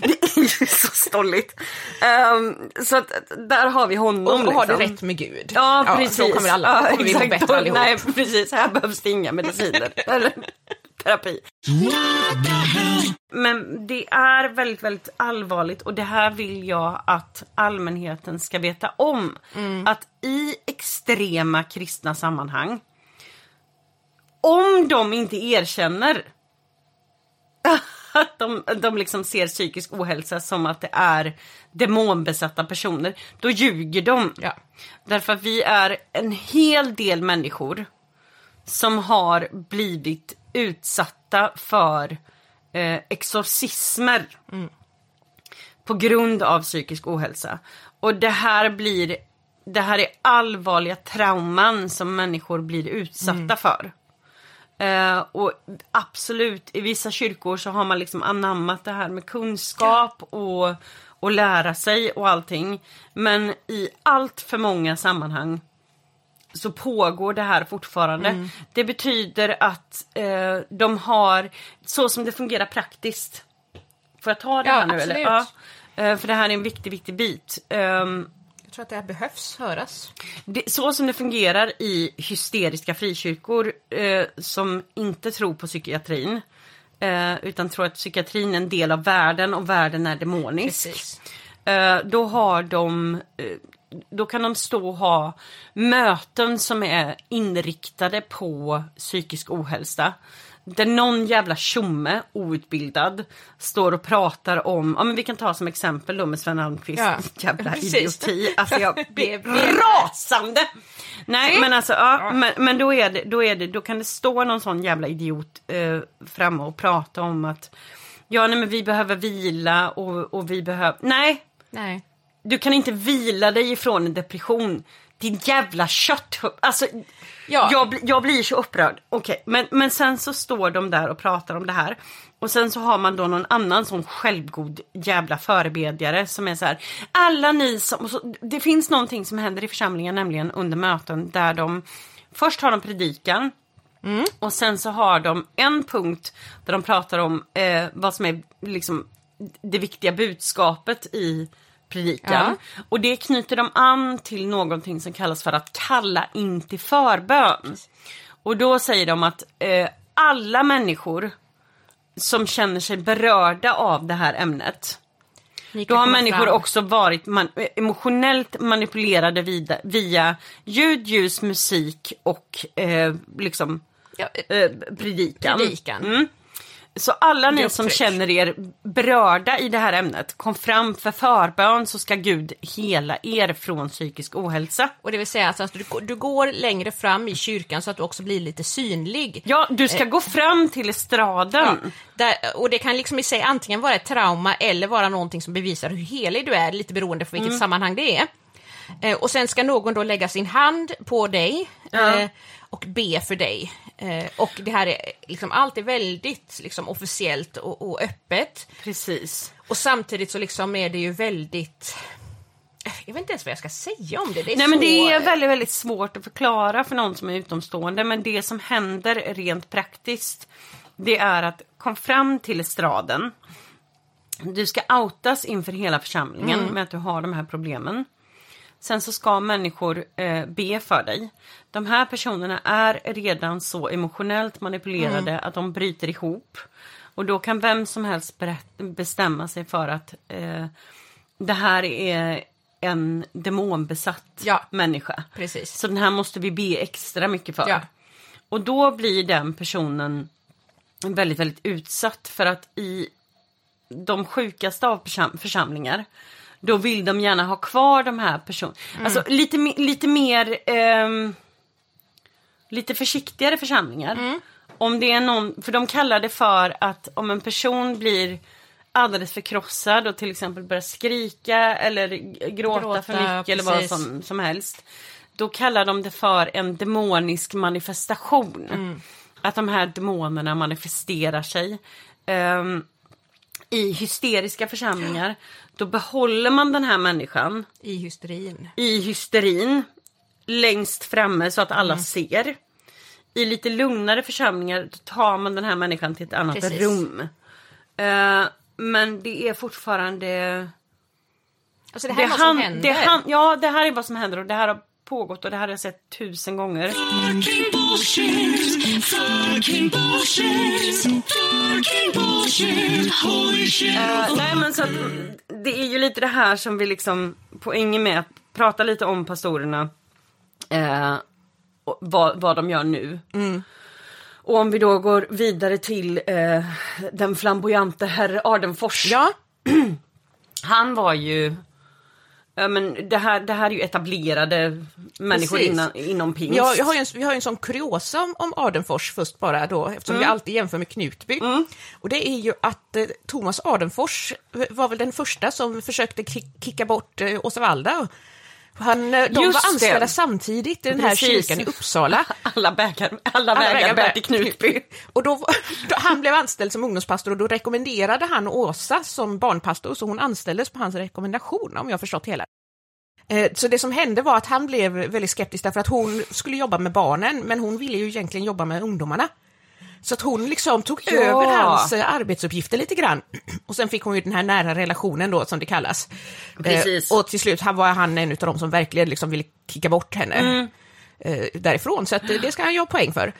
det är ju så stolligt. Ehm, så att, där har vi honom. Och, och har det liksom. rätt med Gud. Ja, precis. Då kommer, alla, då kommer vi må bättre allihop. Nej, precis. Här behövs det inga mediciner. Terapi. Men det är väldigt, väldigt allvarligt och det här vill jag att allmänheten ska veta om. Att i extrema kristna sammanhang, om de inte erkänner att de, de liksom ser psykisk ohälsa som att det är demonbesatta personer, då ljuger de. Ja. Därför att vi är en hel del människor som har blivit utsatta för eh, exorcismer på grund av psykisk ohälsa. Och det här blir det här är allvarliga trauman som människor blir utsatta för. Eh, och absolut, i vissa kyrkor så har man liksom anammat det här med kunskap och, och lära sig och allting. Men i allt för många sammanhang så pågår det här fortfarande. Det betyder att eh, de har, så som det fungerar praktiskt. Får jag ta det Ja, här nu absolut. eller? Ja. Eh, för det här är en viktig, viktig bit. Ehm, Jag tror att det här behövs höras. det, så som det fungerar i hysteriska frikyrkor eh, som inte tror på psykiatrin eh, utan tror att psykiatrin är en del av världen och världen är demonisk. Precis. Eh, då har de eh, då kan de stå och ha möten som är inriktade på psykisk ohälsa. Där någon jävla tjomme, outbildad, står och pratar om, ja men vi kan ta som exempel då med Sven Almqvist, Ja, jävla precis. idioti. Alltså jag blir blir- rasande! Nej men alltså, ja, men, men då, är det, då är det, då kan det stå någon sån jävla idiot eh, framme och prata om att Ja nej men vi behöver vila och, och vi behöver, nej Nej. Du kan inte vila dig ifrån en depression. Din jävla kött. Alltså, Ja. jag, jag blir så upprörd. Okej, men, men sen så står de där och pratar om det här. Och sen så har man då någon annan sån självgod jävla förebedjare som är så här. Alla ni som... Så, det finns någonting som händer i församlingen nämligen under möten där de... Först har de predikan. Och sen så har de en punkt där de pratar om eh, vad som är liksom det viktiga budskapet i predikan. Och det knyter de an till någonting som kallas för att kalla in till förbön. Och då säger de att eh, alla människor som känner sig berörda av det här ämnet då har människor fram. också varit man- emotionellt manipulerade vida, via ljud, ljus, musik och eh, liksom Ja, eh, eh, predikan. predikan. Mm. Så alla ni som känner er berörda i det här ämnet, kom fram för förbön så ska Gud hela er från psykisk ohälsa. Och det vill säga att alltså, du, går- du går längre fram i kyrkan så att du också blir lite synlig. Ja, du ska gå fram till estraden. Där, och det kan liksom i sig antingen vara ett trauma eller vara någonting som bevisar hur helig du är, lite beroende på vilket sammanhang det är. Eh, och sen ska någon då lägga sin hand på dig Ja. eh, och be för dig. Eh, och det här är liksom, allt är väldigt liksom, officiellt och, och öppet. Precis. Och samtidigt så liksom är det ju väldigt... Jag vet inte ens vad jag ska säga om det. det är Nej men så... det är väldigt, väldigt svårt att förklara för någon som är utomstående. Men det som händer rent praktiskt, det är att kom fram till estraden. Du ska outas inför hela församlingen med att du har de här problemen. Sen så ska människor eh, be för dig. De här personerna är redan så emotionellt manipulerade att de bryter ihop. Och då kan vem som helst bestämma sig för att eh, det här är en demonbesatt Ja. människa. Precis. Så den här måste vi be extra mycket för. Ja. Och då blir den personen väldigt, väldigt utsatt för att i de sjukaste av försam- församlingar då vill de gärna ha kvar de här personerna. Alltså lite, lite mer ehm, lite försiktigare församlingar. Om det är någon, för de kallar det för att om en person blir alldeles förkrossad och till exempel börjar skrika eller gråta, Gråta, för mycket eller vad precis. som, som helst. Då kallar de det för en demonisk manifestation. Mm. Att de här demonerna manifesterar sig. Ehm, I hysteriska församlingar, då behåller man den här människan I hysterin. i hysterin längst framme så att alla Mm. ser. I lite lugnare församlingar då tar man den här människan till ett annat Precis. rum. Eh, men det är fortfarande Alltså det här är vad som händer. Det, han, ja, det här är vad som händer och det här har pågått och det här har jag sett tusen gånger. Fucking bullshit. Fucking bullshit. Fucking bullshit. Holy shit. Eh, nej men så att, det är ju lite det här som vi liksom, poängen med att prata lite om pastorerna. Och vad, vad de gör nu. Och om vi då går vidare till eh, den flamboyante herr Ardenfors. Ja, Han var ju, ja men det här, det här är ju etablerade människor innan, inom pingst. Ja, jag har en, vi har ju en sån kuriosa om, om Adenfors först bara då, eftersom vi alltid jämför med Knutby. Och det är ju att eh, Thomas Adenfors var väl den första som försökte ki- kicka bort eh, Åsa Waldau. Han, eh, de Just var anställda det. samtidigt i den här Precis. kyrkan i Uppsala. Alla, bägar, alla, vägar bär till Knutby. Och då, då, han blev anställd som ungdomspastor och då rekommenderade han Åsa som barnpastor, så hon anställdes på hans rekommendation om jag förstått hela. Eh, Så det som hände var att han blev väldigt skeptisk därför att hon skulle jobba med barnen, men hon ville ju egentligen jobba med ungdomarna. Så att hon liksom tog Ja. över hans eh, arbetsuppgifter lite grann. Och sen fick hon ju den här nära relationen då, som det kallas. Precis. Eh, och till slut var han en av dem som verkligen liksom ville kicka bort henne Mm. eh, därifrån. Så att, eh, det ska han ju ha poäng för.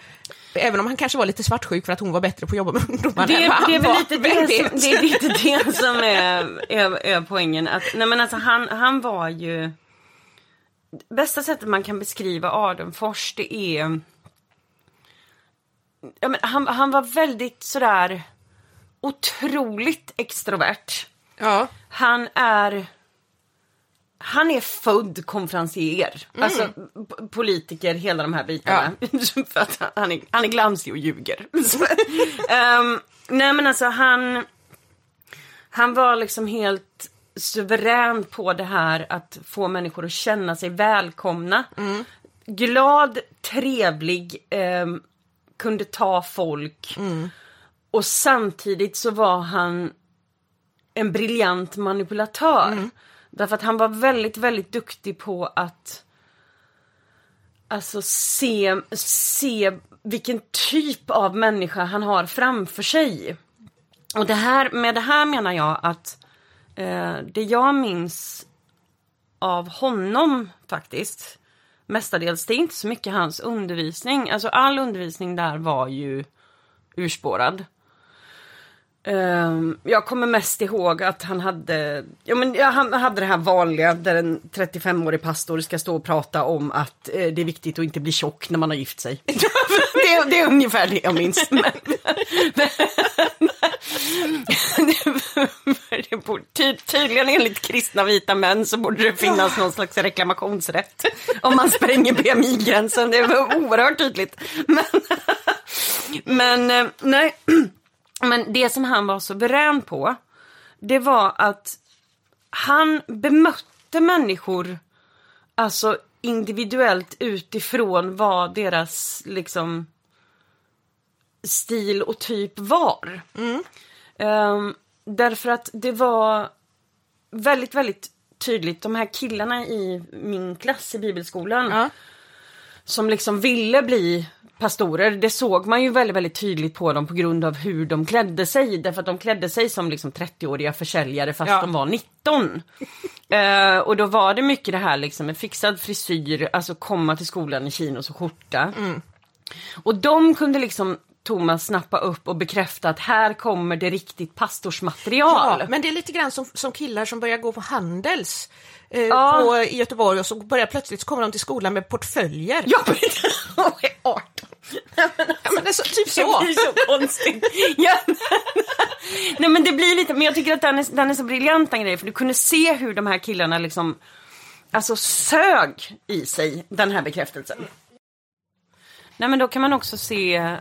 Även om han kanske var lite svartsjuk för att hon var bättre på att jobba med ungdomar Det, än vad han det är var. lite det, som, det är lite det som är, är, är poängen. Att, nej men alltså han, han var ju... Bästa sättet man kan beskriva Adenfors det är... Ja, men han, han var väldigt sådär otroligt extrovert. Ja. Han är... Han är född konferencier. Alltså p- politiker, hela de här bitarna. För att han- är, han är glansig och ljuger. Ehm, nej men alltså han... Han var liksom helt suverän på det här att få människor att känna sig välkomna. Glad, trevlig, ehm, kunde ta folk. Och samtidigt så var han en briljant manipulatör. Därför att han var väldigt, väldigt duktig på att Alltså se, se vilken typ av människa han har framför sig. Och det här, med det här menar jag att eh, det jag minns av honom faktiskt mestadels, det är inte så mycket hans undervisning. Alltså all undervisning där var ju urspårad. Um, jag kommer mest ihåg att han hade, ja, men, ja, han hade det här vanliga där en 35-årig pastor ska stå och prata om att eh, det är viktigt att inte bli tjock när man har gift sig. det, är- det är ungefär det jag minns. Men, det borde, ty, tydligen enligt kristna vita män så borde det finnas någon slags reklamationsrätt om man spränger BMI-gränsen. Det var oerhört tydligt. Men, men eh, nej. Men det som han var suverän på, det var att han bemötte människor alltså individuellt utifrån vad deras liksom stil och typ var. Ehm, därför att det var väldigt, väldigt tydligt, de här killarna i min klass i bibelskolan Ja. som liksom ville bli pastorer, det såg man ju väldigt, väldigt tydligt på dem på grund av hur de klädde sig. Därför att de klädde sig som liksom 30-åriga försäljare fast Ja. de var 19. Eh, och då var det mycket det här liksom med fixad frisyr, alltså komma till skolan i chinos och skjorta. Och de kunde liksom Thomas snappa upp och bekräfta att här kommer det riktigt pastorsmaterial. Ja, men det är lite grann som, som killar som börjar gå på Handels eh, Ja. på, i Göteborg och så börjar plötsligt så kommer de till skolan med portföljer. Ja, men de är 18. Ja, men det är så, typ Det så. blir så konstigt. Ja. Nej men det blir lite, men jag tycker att den är, den är så briljant den grejen, för du kunde se hur de här killarna liksom, alltså sög i sig den här bekräftelsen. Nej men då kan man också se,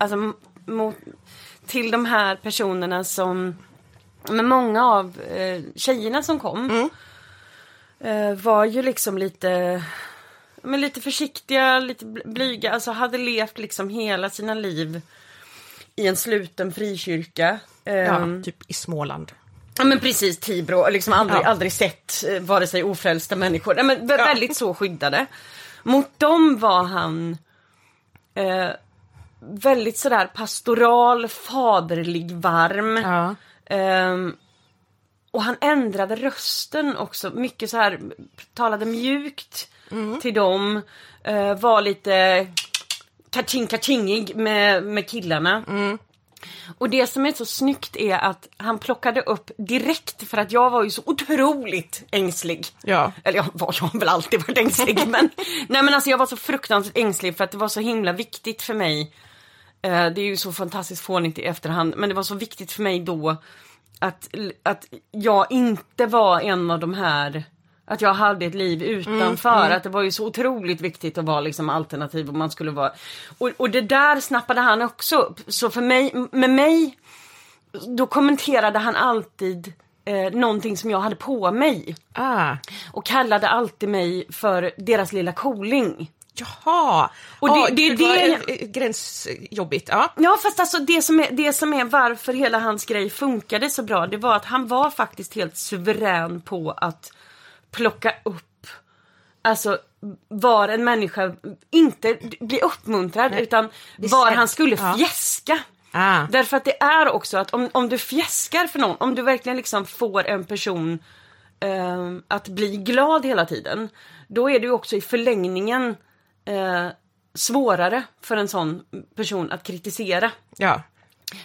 alltså mot, till de här personerna som, men många av eh, tjejerna som kom eh, var ju liksom lite men lite försiktiga, lite bl- blyga, alltså hade levt liksom hela sina liv i en sluten frikyrka. Ja, Ehm, typ i Småland. Ja men precis, Tibro, liksom aldrig, Ja. aldrig sett eh, vare sig ofrälsta människor, Nej, men vä- väldigt så skyddade. Mot dem var han eh, väldigt sådär pastoral, faderlig, varm. Ja. Ehm, och han ändrade rösten också, mycket så här, talade mjukt till dem, eh, var lite kaching kachingig med, med killarna. Och det som är så snyggt är att han plockade upp direkt för att jag var ju så otroligt ängslig. Ja. Eller jag, var, jag har väl alltid varit ängslig men, nej men alltså jag var så fruktansvärt ängslig för att det var så himla viktigt för mig. Eh, det är ju så fantastiskt fånigt i efterhand men det var så viktigt för mig då att, att jag inte var en av de här att jag hade ett liv utanför, att det var ju så otroligt viktigt att vara liksom alternativ och man skulle vara... Och, och det där snappade han också upp. Så för mig, med mig, då kommenterade han alltid eh, någonting som jag hade på mig. Ah. Och kallade alltid mig för deras lilla cooling. Jaha! Och det- Ja, det- det- vad, eh, Gränsjobbigt, ja. Ja fast alltså det som, är, det som är varför hela hans grej funkade så bra det var att han var faktiskt helt suverän på att plocka upp Alltså var en människa inte bli uppmuntrad utan var han skulle ja. fjäska. Ah. Därför att det är också att om, om du fjäskar för någon, om du verkligen liksom får en person eh, att bli glad hela tiden. Då är det ju också i förlängningen eh, svårare för en sån person att kritisera. Ja,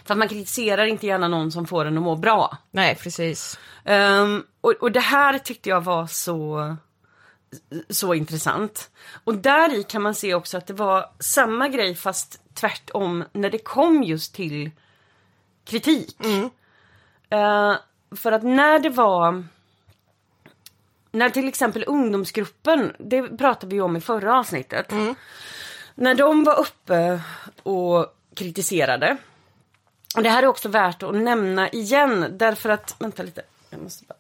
För att man kritiserar inte gärna någon som får en att må bra. nej precis. Ehm, och, och det här tyckte jag var så, så intressant. Och där i kan man se också att det var samma grej fast tvärtom när det kom just till kritik. Eh, för att när det var när till exempel ungdomsgruppen, det pratade vi om i förra avsnittet. När de var uppe och kritiserade. Och det här är också värt att nämna igen därför att, vänta lite. Jag måste bara.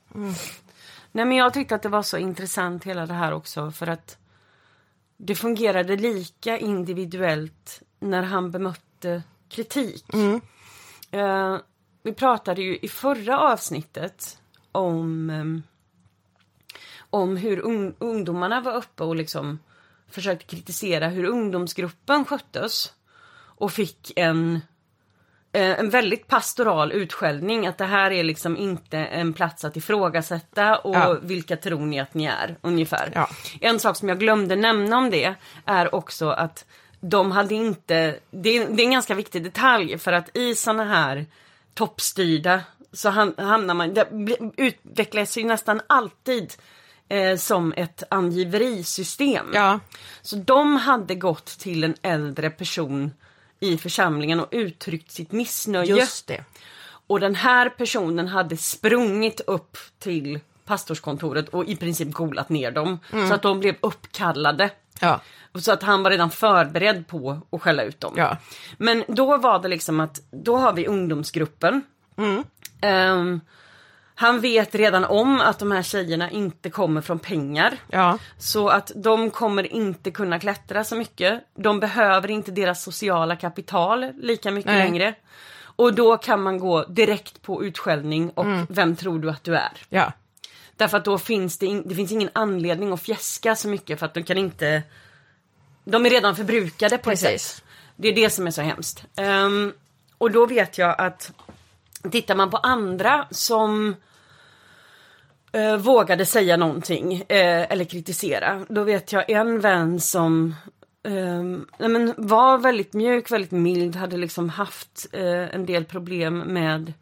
Nej men jag tyckte att det var så intressant hela det här också för att det fungerade lika individuellt när han bemötte kritik. Eh, vi pratade ju i förra avsnittet om, um, om hur ung, ungdomarna var uppe och liksom försökte kritisera hur ungdomsgruppen sköttes. Och fick en, eh, en väldigt pastoral utskällning att det här är liksom inte en plats att ifrågasätta och Ja. vilka tror ni att ni är ungefär. Ja. En sak som jag glömde nämna om det är också att de hade inte, det är, det är en ganska viktig detalj för att i såna här toppstyrda så ham- hamnar man, det utvecklas ju nästan alltid eh, som ett angiverisystem. Ja, Så de hade gått till en äldre person i församlingen och uttryckt sitt missnöje. just det. Och den här personen hade sprungit upp till pastorskontoret och i princip golat ner dem. Så att de blev uppkallade. Ja, Så att han var redan förberedd på att skälla ut dem. Ja. Men då var det liksom att, då har vi ungdomsgruppen. Ehm, han vet redan om att de här tjejerna inte kommer från pengar. ja, Så att de kommer inte kunna klättra så mycket. De behöver inte deras sociala kapital lika mycket Nej. längre. Och då kan man gå direkt på utskällning och vem tror du att du är? ja. Därför att då finns det, in, det finns ingen anledning att fjäska så mycket för att de kan inte... De är redan förbrukade på ett Precis. sätt. Det är det som är så hemskt. Ehm, och då vet jag att tittar man på andra som eh, vågade säga någonting eh, eller kritisera. Då vet jag en vän som nej men var väldigt mjuk, väldigt mild, hade liksom haft eh, en del problem med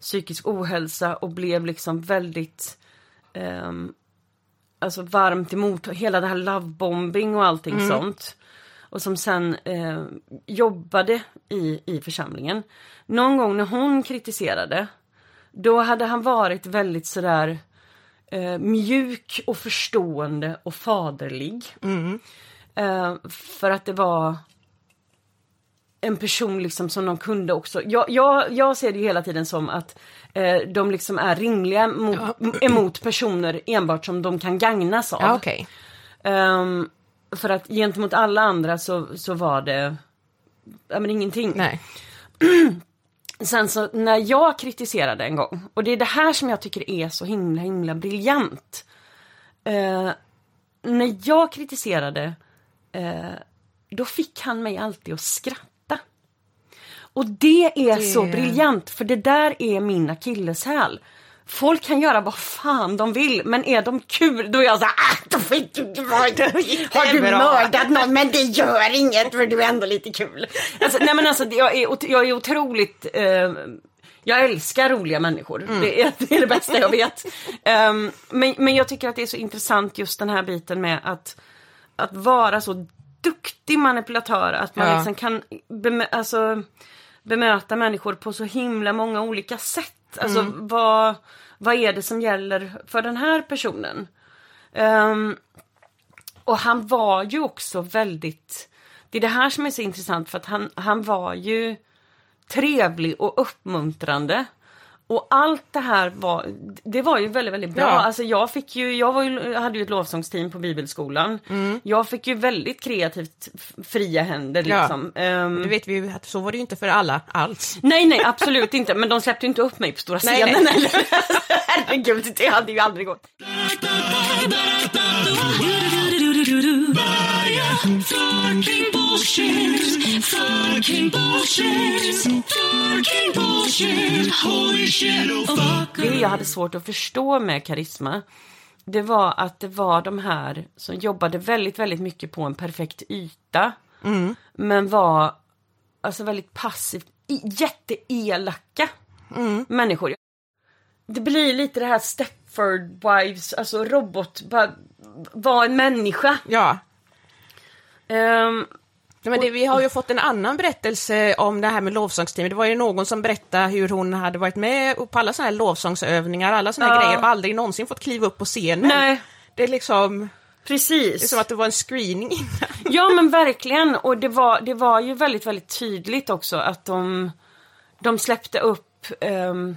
psykisk ohälsa och blev liksom väldigt ehm, alltså varmt emot hela det här lovebombing och allting sånt. Och som sen eh, jobbade i, i församlingen. Någon gång när hon kritiserade, då hade han varit väldigt sådär eh, mjuk och förstående och faderlig. Eh, för att det var en person liksom som de kunde också. Jag, jag, jag ser det ju hela tiden som att eh, de liksom är rimliga mot, emot personer enbart som de kan gagnas av. ja okej. Ehm, för att gentemot alla andra så, så var det ja, men ingenting. Nej. Sen så när jag kritiserade en gång, och det är det här som jag tycker är så himla himla briljant. Eh, när jag kritiserade, eh, då fick han mig alltid att skratta. Och det är Det- så briljant, för det där är min akilleshäl. Folk kan göra vad fan de vill, men är de kul då är jag så här, ah, då fick du, har du mördat någon? Men det gör inget för du är ändå lite kul. Alltså, nej men alltså jag är, jag är otroligt eh, jag älskar roliga människor. Det, är, det är det bästa jag vet. Ehm, men, men jag tycker att det är så intressant just den här biten med att, att vara så duktig manipulatör. Att man Ja. liksom kan bemö- alltså, bemöta människor på så himla många olika sätt. Alltså vad, vad är det som gäller för den här personen? Um, och han var ju också väldigt, det är det här som är så intressant för att han, han var ju trevlig och uppmuntrande. Och allt det här var, det var ju väldigt, väldigt bra. Ja. Alltså jag fick ju, jag var ju, hade ju ett lovsångsteam på bibelskolan. Jag fick ju väldigt kreativt fria händer Ja. liksom. Ehm, Nu vet vi ju att så var det ju inte för alla alls. Nej, nej, absolut inte. Men de släppte ju inte upp mig på stora Nej, scenen nej. heller. Herregud, det hade ju aldrig gått. Fucking bullshit. Fucking bullshit. Fucking bullshit. Holy shit, oh fuck. Det jag hade svårt att förstå med karisma, det var att det var de här som jobbade väldigt, väldigt mycket på en perfekt yta. Men var alltså väldigt passivt, jätteelaka människor. Det blir lite det här Stepford Wives, alltså robot, bara var en människa. Ja. Ja, Men det, vi har ju fått en annan berättelse om det här med lovsångsteam. Det var ju någon som berättade hur hon hade varit med på alla såna här lovsångsövningar, alla här Ja. grejer och aldrig någonsin fått kliva upp på scenen. Nej. Det är liksom, precis. det är som att det var en screening innan. Ja men verkligen och det var, det var ju väldigt, väldigt tydligt också att de, de släppte upp ehm,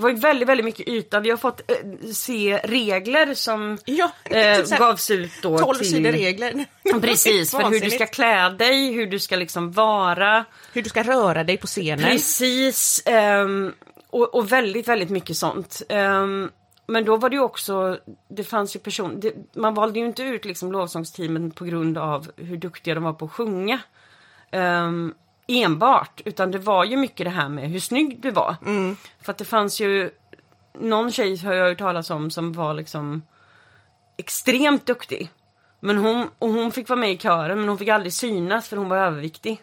det var ju väldigt, väldigt mycket yta. Vi har fått eh, se regler som Ja, eh, här gavs ut då 12 till... sidor regler. Precis, för hur du ska klä dig, hur du ska liksom vara. Hur du ska röra dig på scenen. Precis, ehm, och, och väldigt, väldigt mycket sånt. Ehm, men då var det ju också, det fanns ju person, det, man valde ju inte ut liksom lovsångsteamen på grund av hur duktiga de var på att sjunga. Ehm, enbart, utan det var ju mycket det här med hur snygg du var. För att det fanns ju, någon tjej har jag hört talas om som var liksom extremt duktig. Men hon, och hon fick vara med i kören men hon fick aldrig synas för hon var överviktig.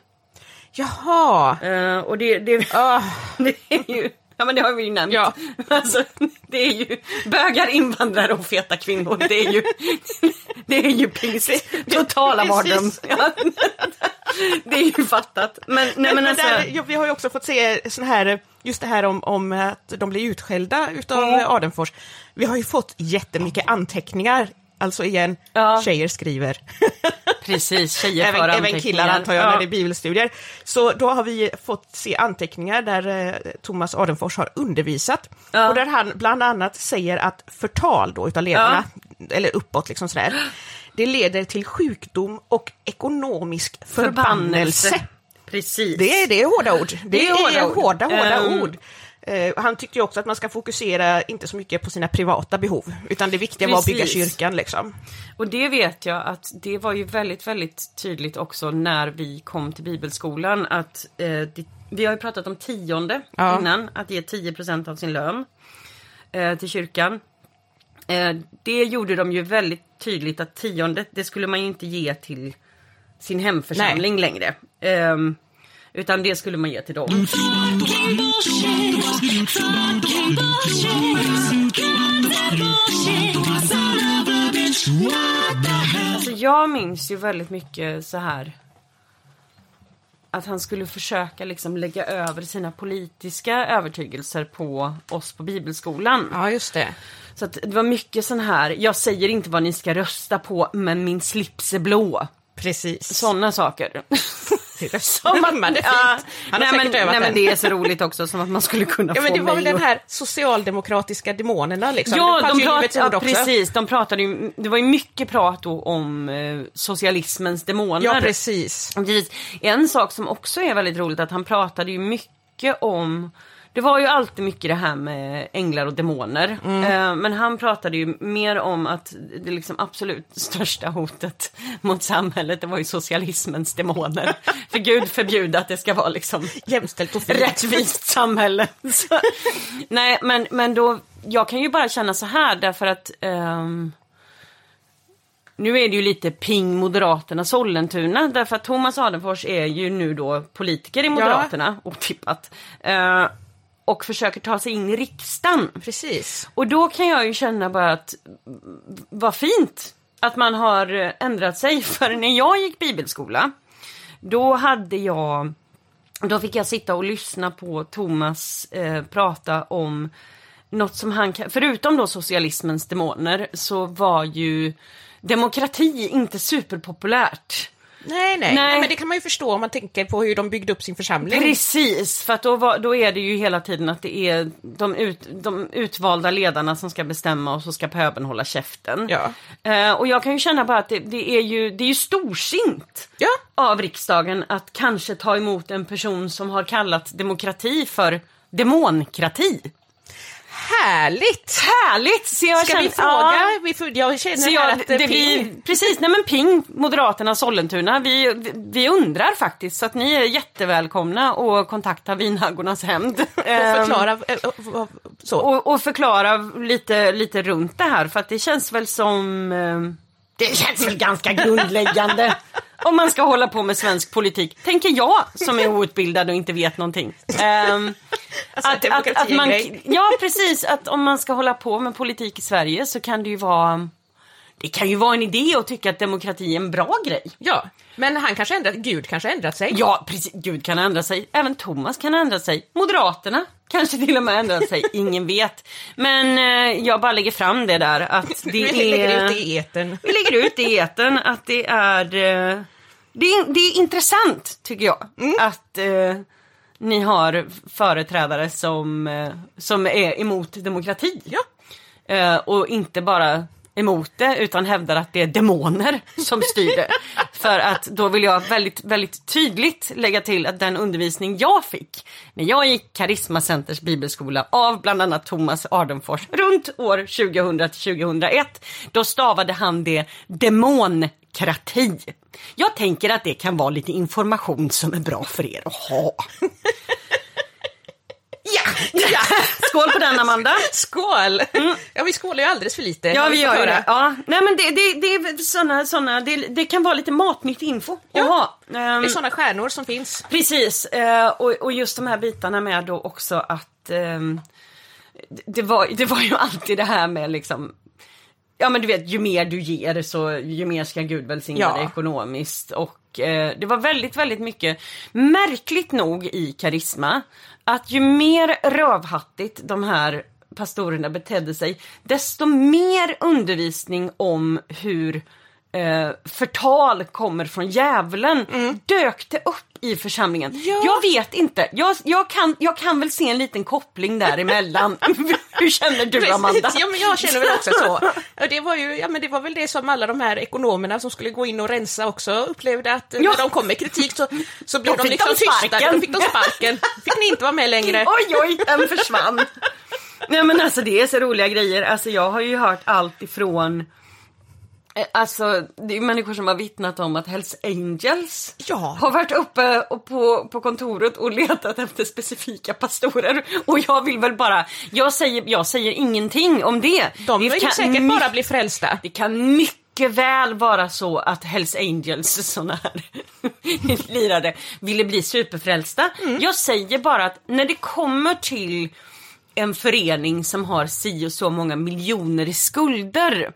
Jaha! Eh, och det, det, Ah, det är ju, ja men det har vi ju nämnt. Ja. Alltså, det är ju bögar, invandrare och feta kvinnor. Det är ju, det är ju pingst. Totala mardröm. Ja. Det är ju fattat. Men, nej, men men alltså, där, ja, vi har ju också fått se sån här, just det här om, om att de blir utskällda utav Mm. Adenfors. Vi har ju fått jättemycket anteckningar, alltså igen, Ja. tjejer skriver. precis, tjejer även, för även killar antar jag Ja. när det är bibelstudier. Så då har vi fått se anteckningar där eh, Thomas Adenfors har undervisat. Ja. Och där han bland annat säger att förtal då utav ledarna, eller uppåt liksom sådär, det leder till sjukdom och ekonomisk förbannelse. Precis. Det är, det är hårda ord. Det, Det är är hårda hårda, hårda, Ehm. ord. Eh, han tyckte ju också att man ska fokusera inte så mycket på sina privata behov, utan det viktiga var att bygga Precis. kyrkan liksom. Och det vet jag att det var ju väldigt, väldigt tydligt också när vi kom till bibelskolan att eh, det, vi har ju pratat om tionde Ja. innan, att ge 10% av sin lön eh, till kyrkan. Eh, det gjorde de ju väldigt tydligt att tionde, det skulle man ju inte ge till sin hemförsamling längre. Utan det skulle man ge till dem. Alltså jag minns ju väldigt mycket så här att han skulle försöka liksom lägga över sina politiska övertygelser på oss på bibelskolan. Ja, just det. Så att det var mycket sån här, jag säger inte vad ni ska rösta på men min slips är blå. Precis. Sådana saker. Som att, fint. Ja, Han nej, har säkert men, nej, men det är så roligt också som att man skulle kunna Ja, men få det var väl mig den här socialdemokratiska demonerna liksom. Ja, de ord ja, också. precis. De pratade ju, det var ju mycket prat då om eh, socialismens demoner. Ja, precis. Precis. En sak som också är väldigt roligt att han pratade ju mycket om det var ju alltid mycket det här med änglar och demoner. Eh, men han pratade ju mer om att det liksom absolut största hotet mot samhället det var ju socialismens demoner. För gud förbjude att det ska vara liksom Jämställt och fint. rättvist samhälle. Så, nej, men, men då, jag kan ju bara känna så här därför att ehm, nu är det ju lite ping Moderaterna Sollentuna därför att Thomas Adenfors är ju nu då politiker i Moderaterna, otippat. Eh, och försöker ta sig in i riksdagen. Precis. Och då kan jag ju känna bara att vad fint att man har ändrat sig. För när jag gick bibelskola, då hade jag, då fick jag sitta och lyssna på Thomas eh, prata om något som han, förutom då socialismens demoner, så var ju demokrati inte superpopulärt. Nej, nej, Nej. men det kan man ju förstå om man tänker på hur de byggde upp sin församling. Precis, för då, var, då är det ju hela tiden att det är de, ut, de utvalda ledarna som ska bestämma och så ska pöbeln hålla käften. Ja. Eh, och jag kan ju känna bara att det, det, är ju, det är ju storsint Ja. av riksdagen att kanske ta emot en person som har kallat demokrati för demonkrati. Härligt! Härligt! Så jag Ska vi känner- fråga? Ja. Vi får, jag känner Så jag, att det, det, vi, precis, nej men ping Moderaterna Sollentuna. Vi, vi, vi undrar faktiskt så att ni är jättevälkomna och kontakta Vinhaggornas hämnd. Ehm, förklara eh, eh, så. och, och förklara lite, lite runt det här för att det känns väl som eh, det känns väl ganska grundläggande om man ska hålla på med svensk politik, tänker jag som är outbildad och inte vet någonting. Ehm, Alltså, att, att, att man, ja precis, att om man ska hålla på med politik i Sverige så kan det ju vara det kan ju vara en idé att tycka att demokrati är en bra grej. Ja, men han kanske ändrat, Gud kanske ändrat sig. Ja, precis. Gud kan ändra sig. Även Thomas kan ändra sig. Moderaterna kanske till och med ändrat sig. Ingen vet. Men eh, jag bara lägger fram det där att det vi är... lägger ut det i etern. Vi lägger ut det i etern att det är... Eh, det, är det är intressant, tycker jag, att eh, ni har företrädare som, eh, som är emot demokrati. Ja. Eh, och inte bara emot det utan hävdar att det är demoner som styr det. För att då vill jag väldigt, väldigt tydligt lägga till att den undervisning jag fick när jag gick Karisma Centers bibelskola av bland annat Thomas Ardenfors runt år 2000 till 2001. Då stavade han det demonkrati. Jag tänker att det kan vara lite information som är bra för er att ha. Ja! ja. Skål på den Amanda! Skål! Ja, vi skålar ju alldeles för lite. Ja, vi gör ju det. Ja. Nej, men det, det, det är såna, såna det, det kan vara lite matnytt info Ja. att ha. Ehm, Det är sådana stjärnor som finns. Precis, eh, och, och just de här bitarna med då också att ehm, det- det, var, det var ju alltid det här med liksom Ja men du vet, ju mer du ger så ju mer ska Gud välsigna Ja. dig ekonomiskt. Och eh, det var väldigt, väldigt mycket, märkligt nog i Karisma, att ju mer rövhattigt de här pastorerna betedde sig, desto mer undervisning om hur eh, förtal kommer från djävulen dök det upp i församlingen. Ja. Jag vet inte, jag, jag, kan, jag kan väl se en liten koppling däremellan. Hur känner du Amanda? Ja, men jag känner väl också så. Det, var ju, ja, men det var väl det som alla de här ekonomerna som skulle gå in och rensa också upplevde att eh, Ja. när de kom med kritik så, så blev de liksom de sparken. tystade. Då fick de sparken. Fick ni inte vara med längre? Oj, oj, den försvann. Nej men alltså det är så roliga grejer. Alltså jag har ju hört allt ifrån Alltså det är människor som har vittnat om att Hells Angels Ja. har varit uppe och på, på kontoret och letat efter specifika pastorer. Och jag vill väl bara, jag säger, jag säger ingenting om det. De det vill ju säkert my- bara bli frälsta. det kan mycket väl vara så att Hells Angels, såna här lirare, ville bli superfrälsta. Jag säger bara att när det kommer till en förening som har si och så många miljoner i skulder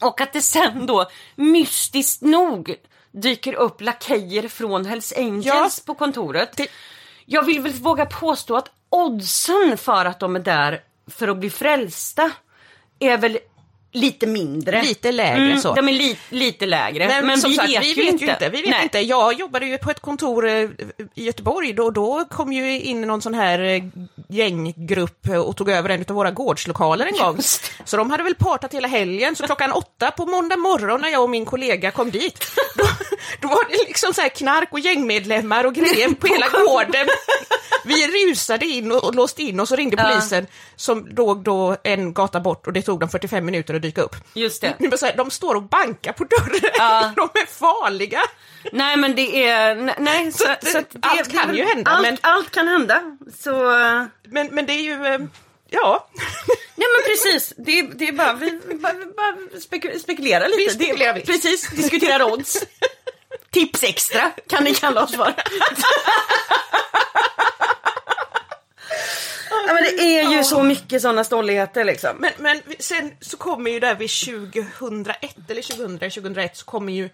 och att det sen då mystiskt nog dyker upp lakejer från Hells Angels på kontoret. Det- Jag vill väl våga påstå att oddsen för att de är där för att bli frälsta är väl lite mindre. Lite lägre Mm, så. De är li, lite lägre. Men, Men, som vi, sagt, vet vi vet inte. ju inte. Vi vet Nej. inte. Jag jobbade ju på ett kontor eh, i Göteborg då, då kom ju in någon sån här eh, gänggrupp och tog över en av våra gårdslokaler en gång. Just. Så de hade väl partat hela helgen, så klockan åtta på måndag morgon när jag och min kollega kom dit, då, då var det liksom så här knark och gängmedlemmar och grejer på hela gården. Vi rusade in och, och låste in och så ringde Ja. polisen som låg då en gata bort och det tog dem 45 minuter att dyka upp. Just det. Det så här, de står och bankar på dörren, Ja. de är farliga. Nej men det är, ne- nej så, Så så, att det, allt kan ju hända, Allt, men- allt kan hända. Så, Men, men det är ju, eh, ja, ja men precis. Det, är- det är bara, vi, vi bara, bara spekulera lite. Vi spekulerar det. Precis, diskutera odds. Tips extra kan ni kalla oss för. ja, men det är ju så mycket sådana stolligheter liksom. men, men sen så kommer ju där vid 2001 eller 2000, 2001 så kommer ju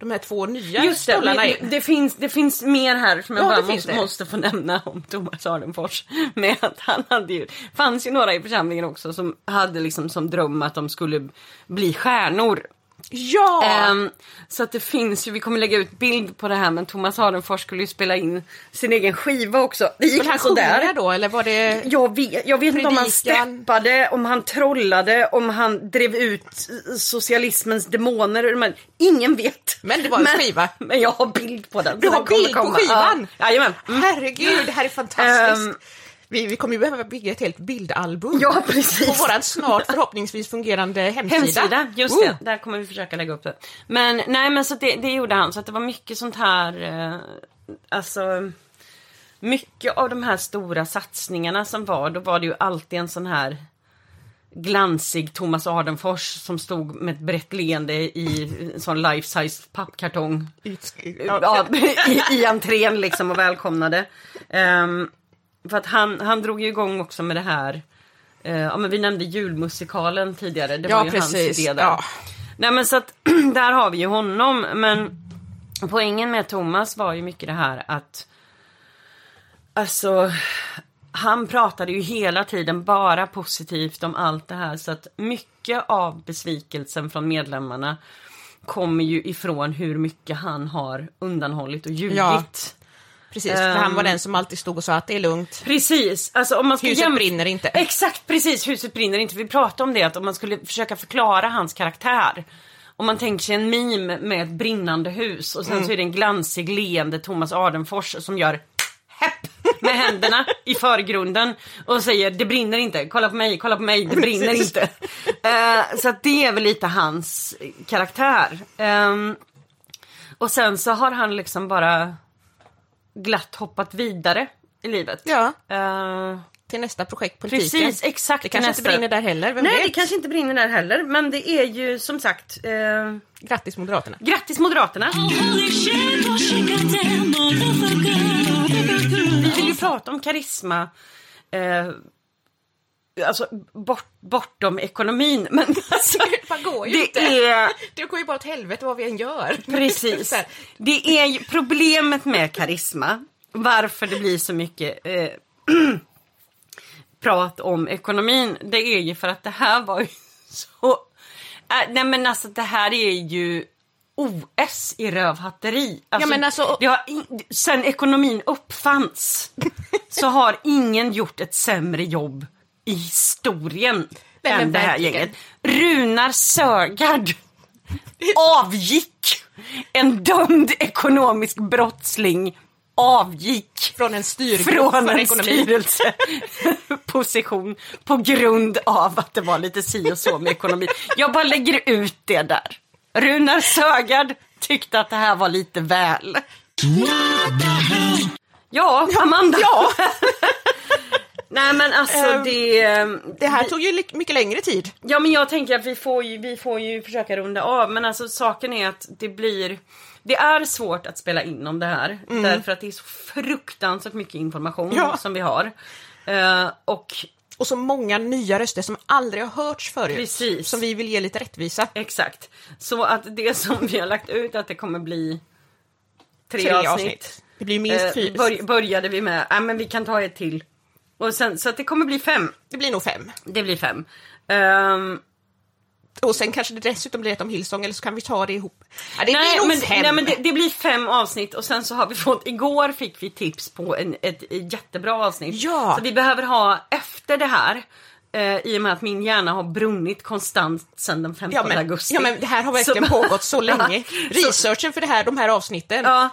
de här två nya Just det, stollarna det, det, finns, det finns mer här som jag Ja, bara måste, måste få nämna om Thomas Ardenfors. Med att han hade ju, fanns ju några i församlingen också som hade liksom som dröm att de skulle bli stjärnor. Ja! Ehm, så att det finns ju, vi kommer lägga ut bild på det här men Thomas Ardenfors skulle ju spela in sin egen skiva också. Det gick han sådär. då eller var det... Jag vet, jag vet inte om han steppade, om han trollade, om han drev ut socialismens demoner. Men ingen vet. Men det var en skiva. Men jag har bild på den. Du har bild på skivan? Jajamän. Mm. Herregud, det här är fantastiskt. Ehm. Vi, vi kommer ju behöva bygga ett helt bildalbum. Ja, precis. På våran snart förhoppningsvis fungerande hemsida. Hemsida, just Oh. det. Där kommer vi försöka lägga upp det. Men nej men så det, det gjorde han. Så att det var mycket sånt här, eh, alltså mycket av de här stora satsningarna som var, då var det ju alltid en sån här glansig Thomas Ardenfors som stod med ett brett leende i en sån life size pappkartong ja, i, i entrén liksom och välkomnade. Ehm, för att han, han drog ju igång också med det här, eh, ja men vi nämnde julmusikalen tidigare, det Ja, var ju precis. hans idé där. Ja. Nej men så att där har vi ju honom, men poängen med Thomas var ju mycket det här att Alltså, han pratade ju hela tiden bara positivt om allt det här så att mycket av besvikelsen från medlemmarna kommer ju ifrån hur mycket han har undanhållit och ljugit. Ja. Precis, för han var Ehm. den som alltid stod och sa att det är lugnt. Precis, alltså om man ska Huset brinner inte. Exakt, precis, huset brinner inte. Vi pratade om det, att om man skulle försöka förklara hans karaktär. Om man tänker sig en meme med ett brinnande hus och sen Mm. så är det en glansig leende Thomas Ardenfors som gör häpp med händerna i förgrunden och säger det brinner inte, kolla på mig, kolla på mig, det brinner Precis. inte. Eh, så att det är väl lite hans karaktär. Ehm, och sen så har han liksom bara glatt hoppat vidare i livet. Ja, Eh, till nästa projekt, politiken. precis, exakt. Det kanske nästa. inte brinner där heller, vem Nej, vet? det kanske inte brinner där heller. Men det är ju som sagt, eh, Grattis Moderaterna. grattis Moderaterna. Vi vill ju prata om karisma. Eh, alltså bort, bortom ekonomin. Men alltså, Man går ju det inte. är Det går ju bara åt helvete vad vi än gör. precis. Det är ju problemet med karisma. Varför det blir så mycket eh, prat om ekonomin. Det är ju för att det här var ju så... Äh, nej men alltså det här är ju OS i rövhatteri. Alltså, men alltså- det har in, sen ekonomin uppfanns så har ingen gjort ett sämre jobb i historien Nej, än det här verkligen. gänget. Runar Sögaard avgick. En dömd ekonomisk brottsling avgick Från en från en styrelseposition på grund av att det var lite si och så med ekonomi. Jag bara lägger ut det där. Runar Sögaard tyckte att det här var lite väl. Ja, Amanda. Ja, Nej men alltså Ehm, det... det här tog ju mycket längre tid. Ja men jag tänker att vi får ju, vi får ju försöka runda av men alltså saken är att det blir Det är svårt att spela in om det här därför att det är så fruktansvärt mycket information Ja. som vi har. Eh, och Och så många nya röster som aldrig har hörts förut. Precis. Som vi vill ge lite rättvisa. exakt. Så att det som vi har lagt ut att det kommer bli tre, Tre avsnitt. avsnitt. Det blir minst Eh, fyra. bör, började vi med, ja men vi kan ta ett till. Och sen, så att det kommer bli fem. Det blir nog fem. Det blir fem. Ehm, Och sen kanske det dessutom blir ett om Hillsong, eller så kan vi ta det ihop. Ja, det Nej blir men, fem. nej men det, det blir fem avsnitt och sen så har vi fått, igår fick vi tips på en, ett, jättebra avsnitt. Ja. Så vi behöver ha efter det här. Eh, I och med att min hjärna har brunnit konstant sedan den 15 ja, men, augusti. ja men det här har verkligen Så- pågått så länge. Researchen för det här, de här avsnitten. Ja.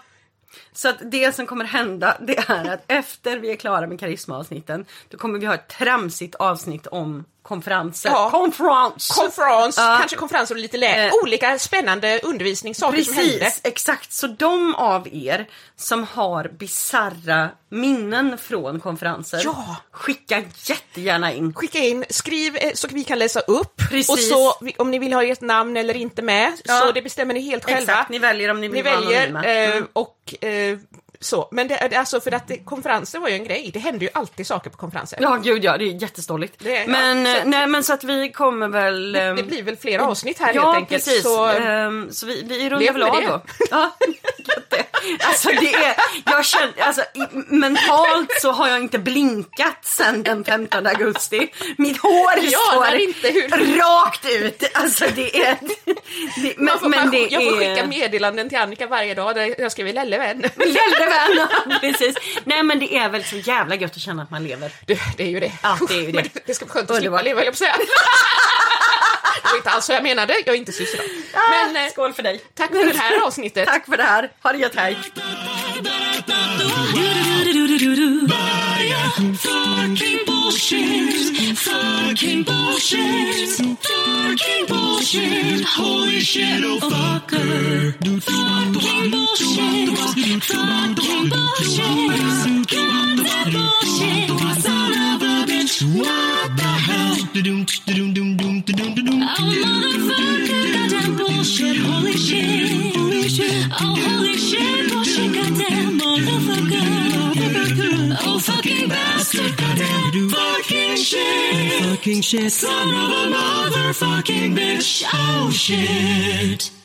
Så att det som kommer hända det är att efter vi är klara med karismaavsnitten då kommer vi ha ett tramsigt avsnitt om konferenser. Ja. Konferens! Konferens, Ja. kanske konferenser och lite lä- Eh. olika spännande undervisningssaker som hände. Precis, exakt. Så de av er som har bizarra minnen från konferenser, Ja. skicka jättegärna in. Skicka in, skriv eh, så vi kan läsa upp. Precis. Och så om ni vill ha ert namn eller inte med, Ja. så det bestämmer ni helt själva. Exakt, ni väljer om ni Ni vill vara väljer anonyma. eh, Mm. och eh, så. Men det, det, alltså för att det, konferenser var ju en grej. Det händer ju alltid saker på konferenser. Ja, gud ja, det är jättestolligt. Det ja, men, så eh, nej, men så att vi kommer väl... ehm, Det blir väl flera avsnitt här ja, helt enkelt. precis. Så, Ehm, så vi, vi rundar väl av det. då. Ja, det. Alltså det är, jag känner, alltså mentalt så har jag inte blinkat sen den 15 augusti. Mitt hår står inte hur- rakt ut. Alltså det är, det, men, får, men det jag får skicka meddelanden till Annika varje dag där jag skriver Lellevän. Lellevän, precis. Nej men det är väl så jävla gött att känna att man lever. Det, det är ju det. Ja, det är ju det. Men det ska bli skönt att Underbart. slippa leva, höll jag på säga. Det var inte alls så jag menade, jag är inte syster. Men eh, Skål för dig. tack för det här avsnittet. Tack för det här. Ha det gött, hej. Fucking bullshit. Fucking bullshit. Fucking bullshit. Holy shit, oh fucker. Fucking bullshit. Fucking bullshit. Goddamn bullshit. Son of a bitch. What the hell? Oh motherfucker, goddamn bullshit. Holy shit. Holy shit. Oh holy shit, bullshit. Goddamn motherfucker. Oh fucking bastard. Goddamn fucking shit. Fucking shit. Son of a motherfucking bitch. Oh shit.